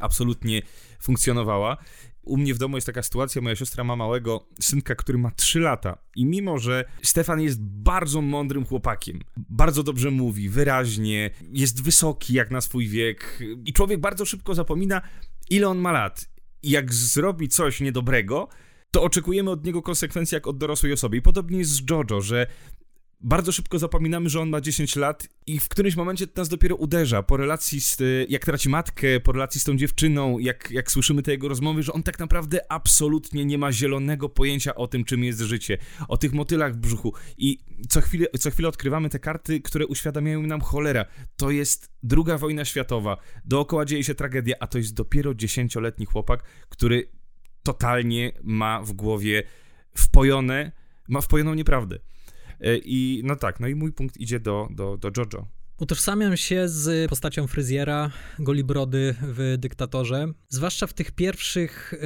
absolutnie funkcjonowała. U mnie w domu jest taka sytuacja, moja siostra ma małego synka, który ma 3 lata i mimo, że Stefan jest bardzo mądrym chłopakiem, bardzo dobrze mówi, wyraźnie, jest wysoki jak na swój wiek i człowiek bardzo szybko zapomina, ile on ma lat. I jak zrobi coś niedobrego, to oczekujemy od niego konsekwencji jak od dorosłej osoby. I podobnie jest z Jojo, że bardzo szybko zapominamy, że on ma 10 lat i w którymś momencie to nas dopiero uderza. Po relacji z, jak traci matkę, po relacji z tą dziewczyną, jak, jak słyszymy te jego rozmowy, że on tak naprawdę absolutnie nie ma zielonego pojęcia o tym, czym jest życie, o tych motylach w brzuchu. I co chwilę, co chwilę odkrywamy te karty, które uświadamiają nam cholera. To jest druga wojna światowa, dookoła dzieje się tragedia, a to jest dopiero dziesięcioletni chłopak, który totalnie ma w głowie wpojone, ma wpojoną nieprawdę. E, I no tak, no i mój punkt idzie do, do, do Jojo. Utożsamiam się z postacią fryzjera Golibrody w Dyktatorze, zwłaszcza w tych pierwszych y,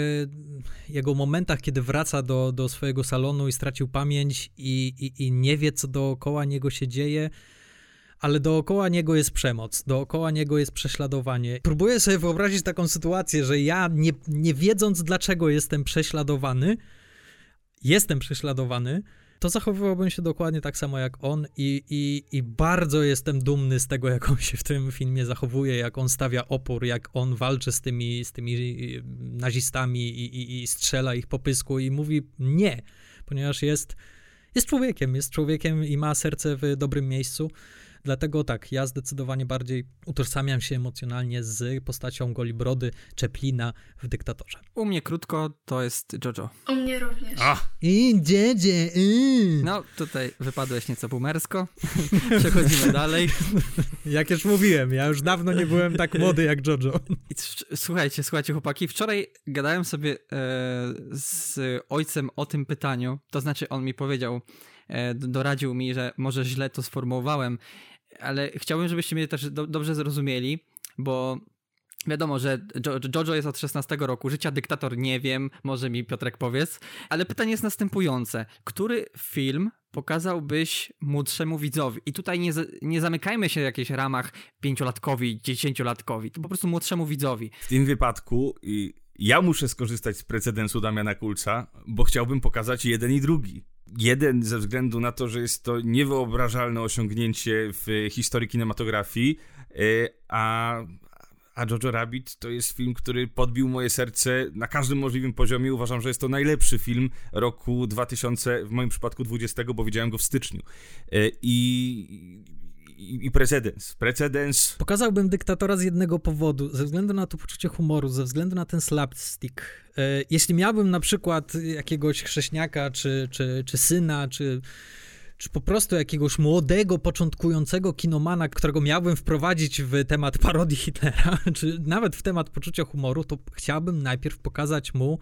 jego momentach, kiedy wraca do, do swojego salonu i stracił pamięć i, i, i nie wie, co dookoła niego się dzieje, ale dookoła niego jest przemoc, dookoła niego jest prześladowanie. Próbuję sobie wyobrazić taką sytuację, że ja nie, nie wiedząc, dlaczego jestem prześladowany, jestem prześladowany, to zachowywałbym się dokładnie tak samo jak on i, i, i bardzo jestem dumny z tego, jak on się w tym filmie zachowuje, jak on stawia opór, jak on walczy z tymi, z tymi y, nazistami i, i, i strzela ich po pysku i mówi nie, ponieważ jest, jest człowiekiem, jest człowiekiem i ma serce w dobrym miejscu. Dlatego tak, ja zdecydowanie bardziej utożsamiam się emocjonalnie z postacią Golibrody Czeplina w Dyktatorze. U mnie krótko to jest Jojo. U mnie również. A. I dziedzie. Y. No, tutaj wypadłeś nieco boomersko. Przechodzimy dalej. Jak już mówiłem, ja już dawno nie byłem tak młody jak Jojo. Słuchajcie, słuchajcie chłopaki, wczoraj gadałem sobie e, z ojcem o tym pytaniu, to znaczy on mi powiedział, e, doradził mi, że może źle to sformułowałem ale chciałbym, żebyście mnie też do, dobrze zrozumieli, bo Wiadomo, że jo Jojo jest od 16 roku życia, dyktator nie wiem, może mi Piotrek powiedz, ale pytanie jest następujące. Który film pokazałbyś młodszemu widzowi? I tutaj nie, nie zamykajmy się w jakichś ramach pięciolatkowi, dziesięciolatkowi, to po prostu młodszemu widzowi. W tym wypadku ja muszę skorzystać z precedensu Damiana Kulca, bo chciałbym pokazać jeden i drugi. Jeden ze względu na to, że jest to niewyobrażalne osiągnięcie w historii kinematografii, e, a, a Jojo Rabbit to jest film, który podbił moje serce na każdym możliwym poziomie. Uważam, że jest to najlepszy film roku 2000, w moim przypadku 20, bo widziałem go w styczniu. E, I i, i precedens. Precedens. Pokazałbym dyktatora z jednego powodu, ze względu na to poczucie humoru, ze względu na ten slapstick. E, jeśli miałbym na przykład jakiegoś chrześniaka, czy, czy, czy syna, czy czy po prostu jakiegoś młodego, początkującego kinomana, którego miałbym wprowadzić w temat parodii Hitlera, czy nawet w temat poczucia humoru, to chciałbym najpierw pokazać mu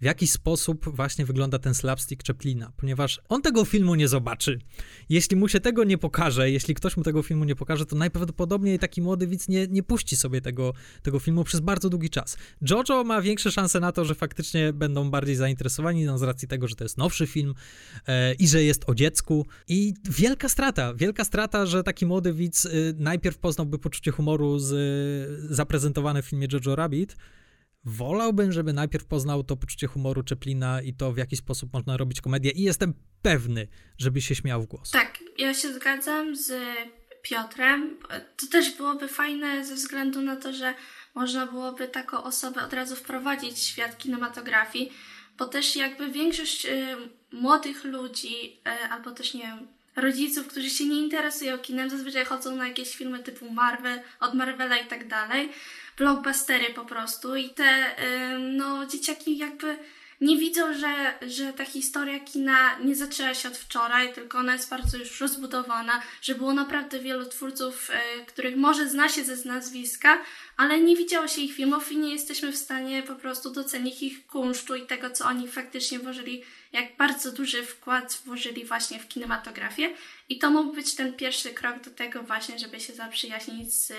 w jaki sposób właśnie wygląda ten slapstick Chaplina, ponieważ on tego filmu nie zobaczy. Jeśli mu się tego nie pokaże, jeśli ktoś mu tego filmu nie pokaże, to najprawdopodobniej taki młody widz nie, nie puści sobie tego, tego filmu przez bardzo długi czas. Jojo ma większe szanse na to, że faktycznie będą bardziej zainteresowani no, z racji tego, że to jest nowszy film e, i że jest o dziecku. I wielka strata, wielka strata, że taki młody widz y, najpierw poznałby poczucie humoru z, y, zaprezentowane w filmie Jojo Rabbit, wolałbym, żeby najpierw poznał to poczucie humoru Czeplina i to, w jaki sposób można robić komedię i jestem pewny, żeby się śmiał w głos. Tak, ja się zgadzam z Piotrem. To też byłoby fajne ze względu na to, że można byłoby taką osobę od razu wprowadzić w świat kinematografii, bo też jakby większość y, młodych ludzi, y, albo też nie wiem, rodziców, którzy się nie interesują kinem, zazwyczaj chodzą na jakieś filmy typu Marvel, od Marvela i tak dalej, blockbustery po prostu i te, no, dzieciaki jakby nie widzą, że, że ta historia kina nie zaczęła się od wczoraj, tylko ona jest bardzo już rozbudowana, że było naprawdę wielu twórców, y, których może zna się ze nazwiska, ale nie widziało się ich filmów i nie jesteśmy w stanie po prostu docenić ich kunsztu i tego, co oni faktycznie włożyli, jak bardzo duży wkład włożyli właśnie w kinematografię. I to mógł być ten pierwszy krok do tego właśnie, żeby się zaprzyjaźnić z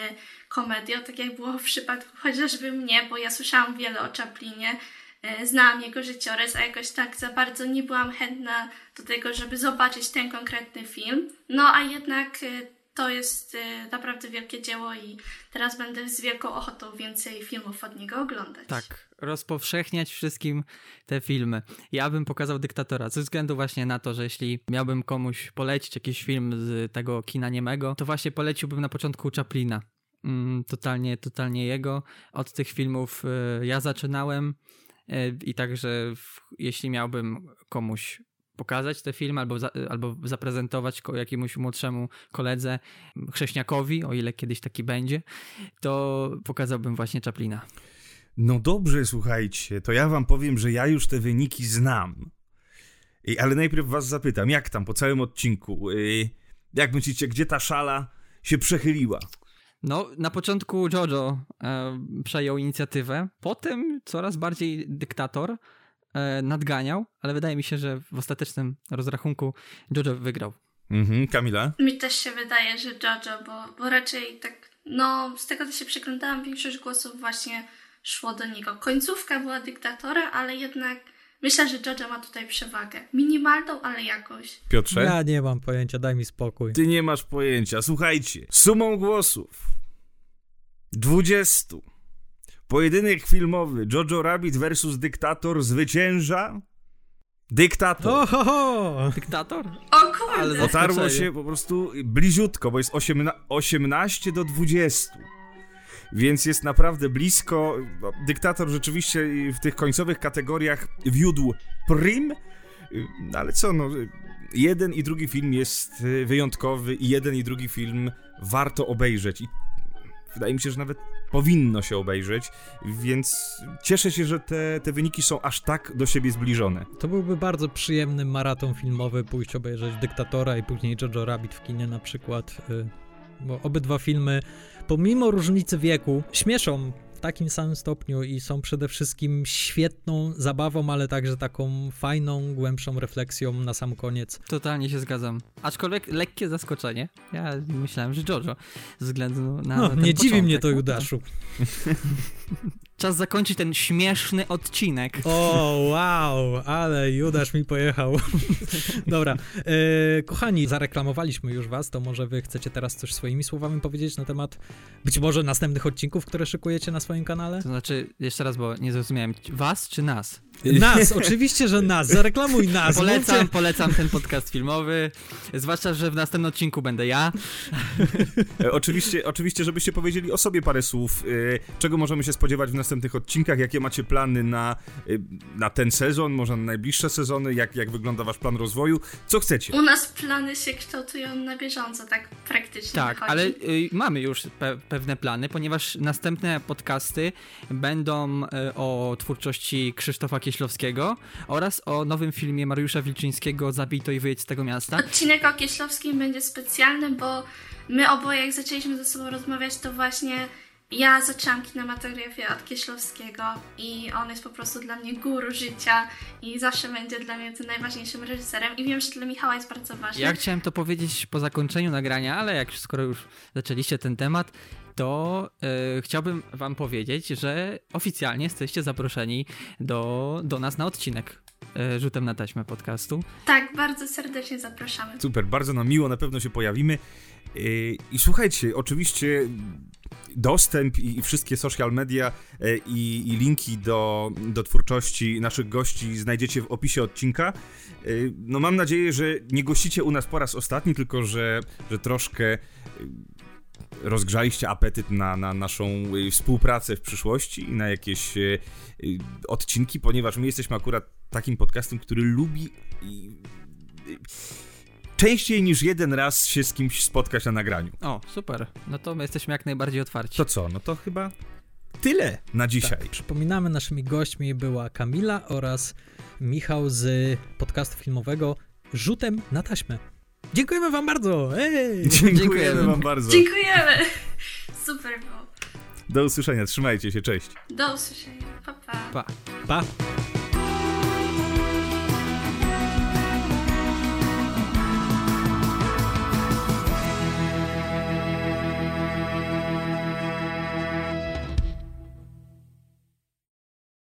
komedią, tak jak było w przypadku chociażby mnie, bo ja słyszałam wiele o Chaplinie, e, znałam jego życiorys, a jakoś tak za bardzo nie byłam chętna do tego, żeby zobaczyć ten konkretny film. No a jednak e, to jest y, naprawdę wielkie dzieło i teraz będę z wielką ochotą więcej filmów od niego oglądać. Tak, rozpowszechniać wszystkim te filmy. Ja bym pokazał Dyktatora, ze względu właśnie na to, że jeśli miałbym komuś polecić jakiś film z tego kina niemego, to właśnie poleciłbym na początku Chaplina. Mm, totalnie, totalnie jego. Od tych filmów y, ja zaczynałem y, i także jeśli miałbym komuś pokazać te filmy albo, za, albo zaprezentować jakiemuś młodszemu koledze, chrześniakowi, o ile kiedyś taki będzie, to pokazałbym właśnie Chaplina. No dobrze, słuchajcie, to ja wam powiem, że ja już te wyniki znam. Ale najpierw was zapytam, jak tam po całym odcinku? Y, jak myślicie, gdzie ta szala się przechyliła? No, na początku Jojo e, przejął inicjatywę, potem coraz bardziej dyktator, e, nadganiał, ale wydaje mi się, że w ostatecznym rozrachunku Jojo wygrał. Mhm, Kamila? Mi też się wydaje, że Jojo, bo, bo raczej tak, no z tego co się przeglądałam, większość głosów właśnie szło do niego. Końcówka była dyktatora, ale jednak myślę, że Jojo ma tutaj przewagę. Minimalną, ale jakoś. Piotrze? Ja nie mam pojęcia, daj mi spokój. Ty nie masz pojęcia. Słuchajcie, sumą głosów 20 Pojedynek filmowy Jojo Rabbit versus Dyktator zwycięża Dyktator. Ohoho! Dyktator? O kurde! Otarło się po prostu bliziutko, bo jest 18 do 20. Więc jest naprawdę blisko. Dyktator rzeczywiście w tych końcowych kategoriach wiódł prim, no ale co, no, jeden i drugi film jest wyjątkowy i jeden i drugi film warto obejrzeć. I wydaje mi się, że nawet powinno się obejrzeć, więc cieszę się, że te, te wyniki są aż tak do siebie zbliżone. To byłby bardzo przyjemny maraton filmowy, pójść obejrzeć Dyktatora i później Jojo Rabbit w kinie na przykład, y, bo obydwa filmy, pomimo różnicy wieku, śmieszą takim samym stopniu i są przede wszystkim świetną zabawą, ale także taką fajną, głębszą refleksją na sam koniec. Totalnie się zgadzam. Aczkolwiek lekkie zaskoczenie. Ja myślałem, że Jojo, ze względu na. No, nie dziwi mnie to, Judaszu. czas zakończyć ten śmieszny odcinek. O, wow, ale Judasz mi pojechał. Dobra, e, kochani, zareklamowaliśmy już was, to może wy chcecie teraz coś swoimi słowami powiedzieć na temat być może następnych odcinków, które szykujecie na swoim kanale? To znaczy, jeszcze raz, bo nie zrozumiałem, was czy nas? Nas, oczywiście, że nas, zareklamuj nas. Polecam, mówcie- polecam ten podcast filmowy, zwłaszcza, że w następnym odcinku będę ja. E, Oczywiście, oczywiście, żebyście powiedzieli o sobie parę słów, e, czego możemy się spodziewać w następnych odcinkach, jakie macie plany na, e, na ten sezon, może na najbliższe sezony, jak, jak wygląda wasz plan rozwoju, co chcecie. U nas plany się kształtują na bieżąco, tak praktycznie Tak, wychodzi. ale y, mamy już pe pewne plany, ponieważ następne podcasty będą y, o twórczości Krzysztofa Kieślowskiego oraz o nowym filmie Mariusza Wilczyńskiego Zabij to i wyjedź z tego miasta. Odcinek o Kieślowskim będzie specjalny, bo my oboje jak zaczęliśmy ze sobą rozmawiać, to właśnie ja zaczęłam kinematografię od Kieślowskiego i on jest po prostu dla mnie guru życia i zawsze będzie dla mnie tym najważniejszym reżyserem i wiem, że dla Michała jest bardzo ważny. Ja chciałem to powiedzieć po zakończeniu nagrania, ale jak skoro już zaczęliście ten temat, to y, chciałbym wam powiedzieć, że oficjalnie jesteście zaproszeni do, do nas na odcinek y, rzutem na taśmę podcastu. Tak, bardzo serdecznie zapraszamy. Super, bardzo nam miło, na pewno się pojawimy. Yy, I słuchajcie, oczywiście dostęp i, i wszystkie social media e, i, i linki do, do twórczości naszych gości znajdziecie w opisie odcinka. Yy, No mam nadzieję, że nie gościcie u nas po raz ostatni, tylko że, że troszkę rozgrzaliście apetyt na, na naszą yy, współpracę w przyszłości i na jakieś yy, yy, odcinki, ponieważ my jesteśmy akurat takim podcastem, który lubi częściej niż jeden raz się z kimś spotkać na nagraniu. O, super. No to my jesteśmy jak najbardziej otwarci. To co? No to chyba tyle na dzisiaj. Tak, przypominamy, naszymi gośćmi była Kamila oraz Michał z podcastu filmowego Rzutem na taśmę. Dziękujemy wam bardzo! Ej! Dziękujemy wam bardzo. Dziękujemy! Super było. Do usłyszenia, trzymajcie się, cześć. Do usłyszenia. Pa, pa. Pa. Pa!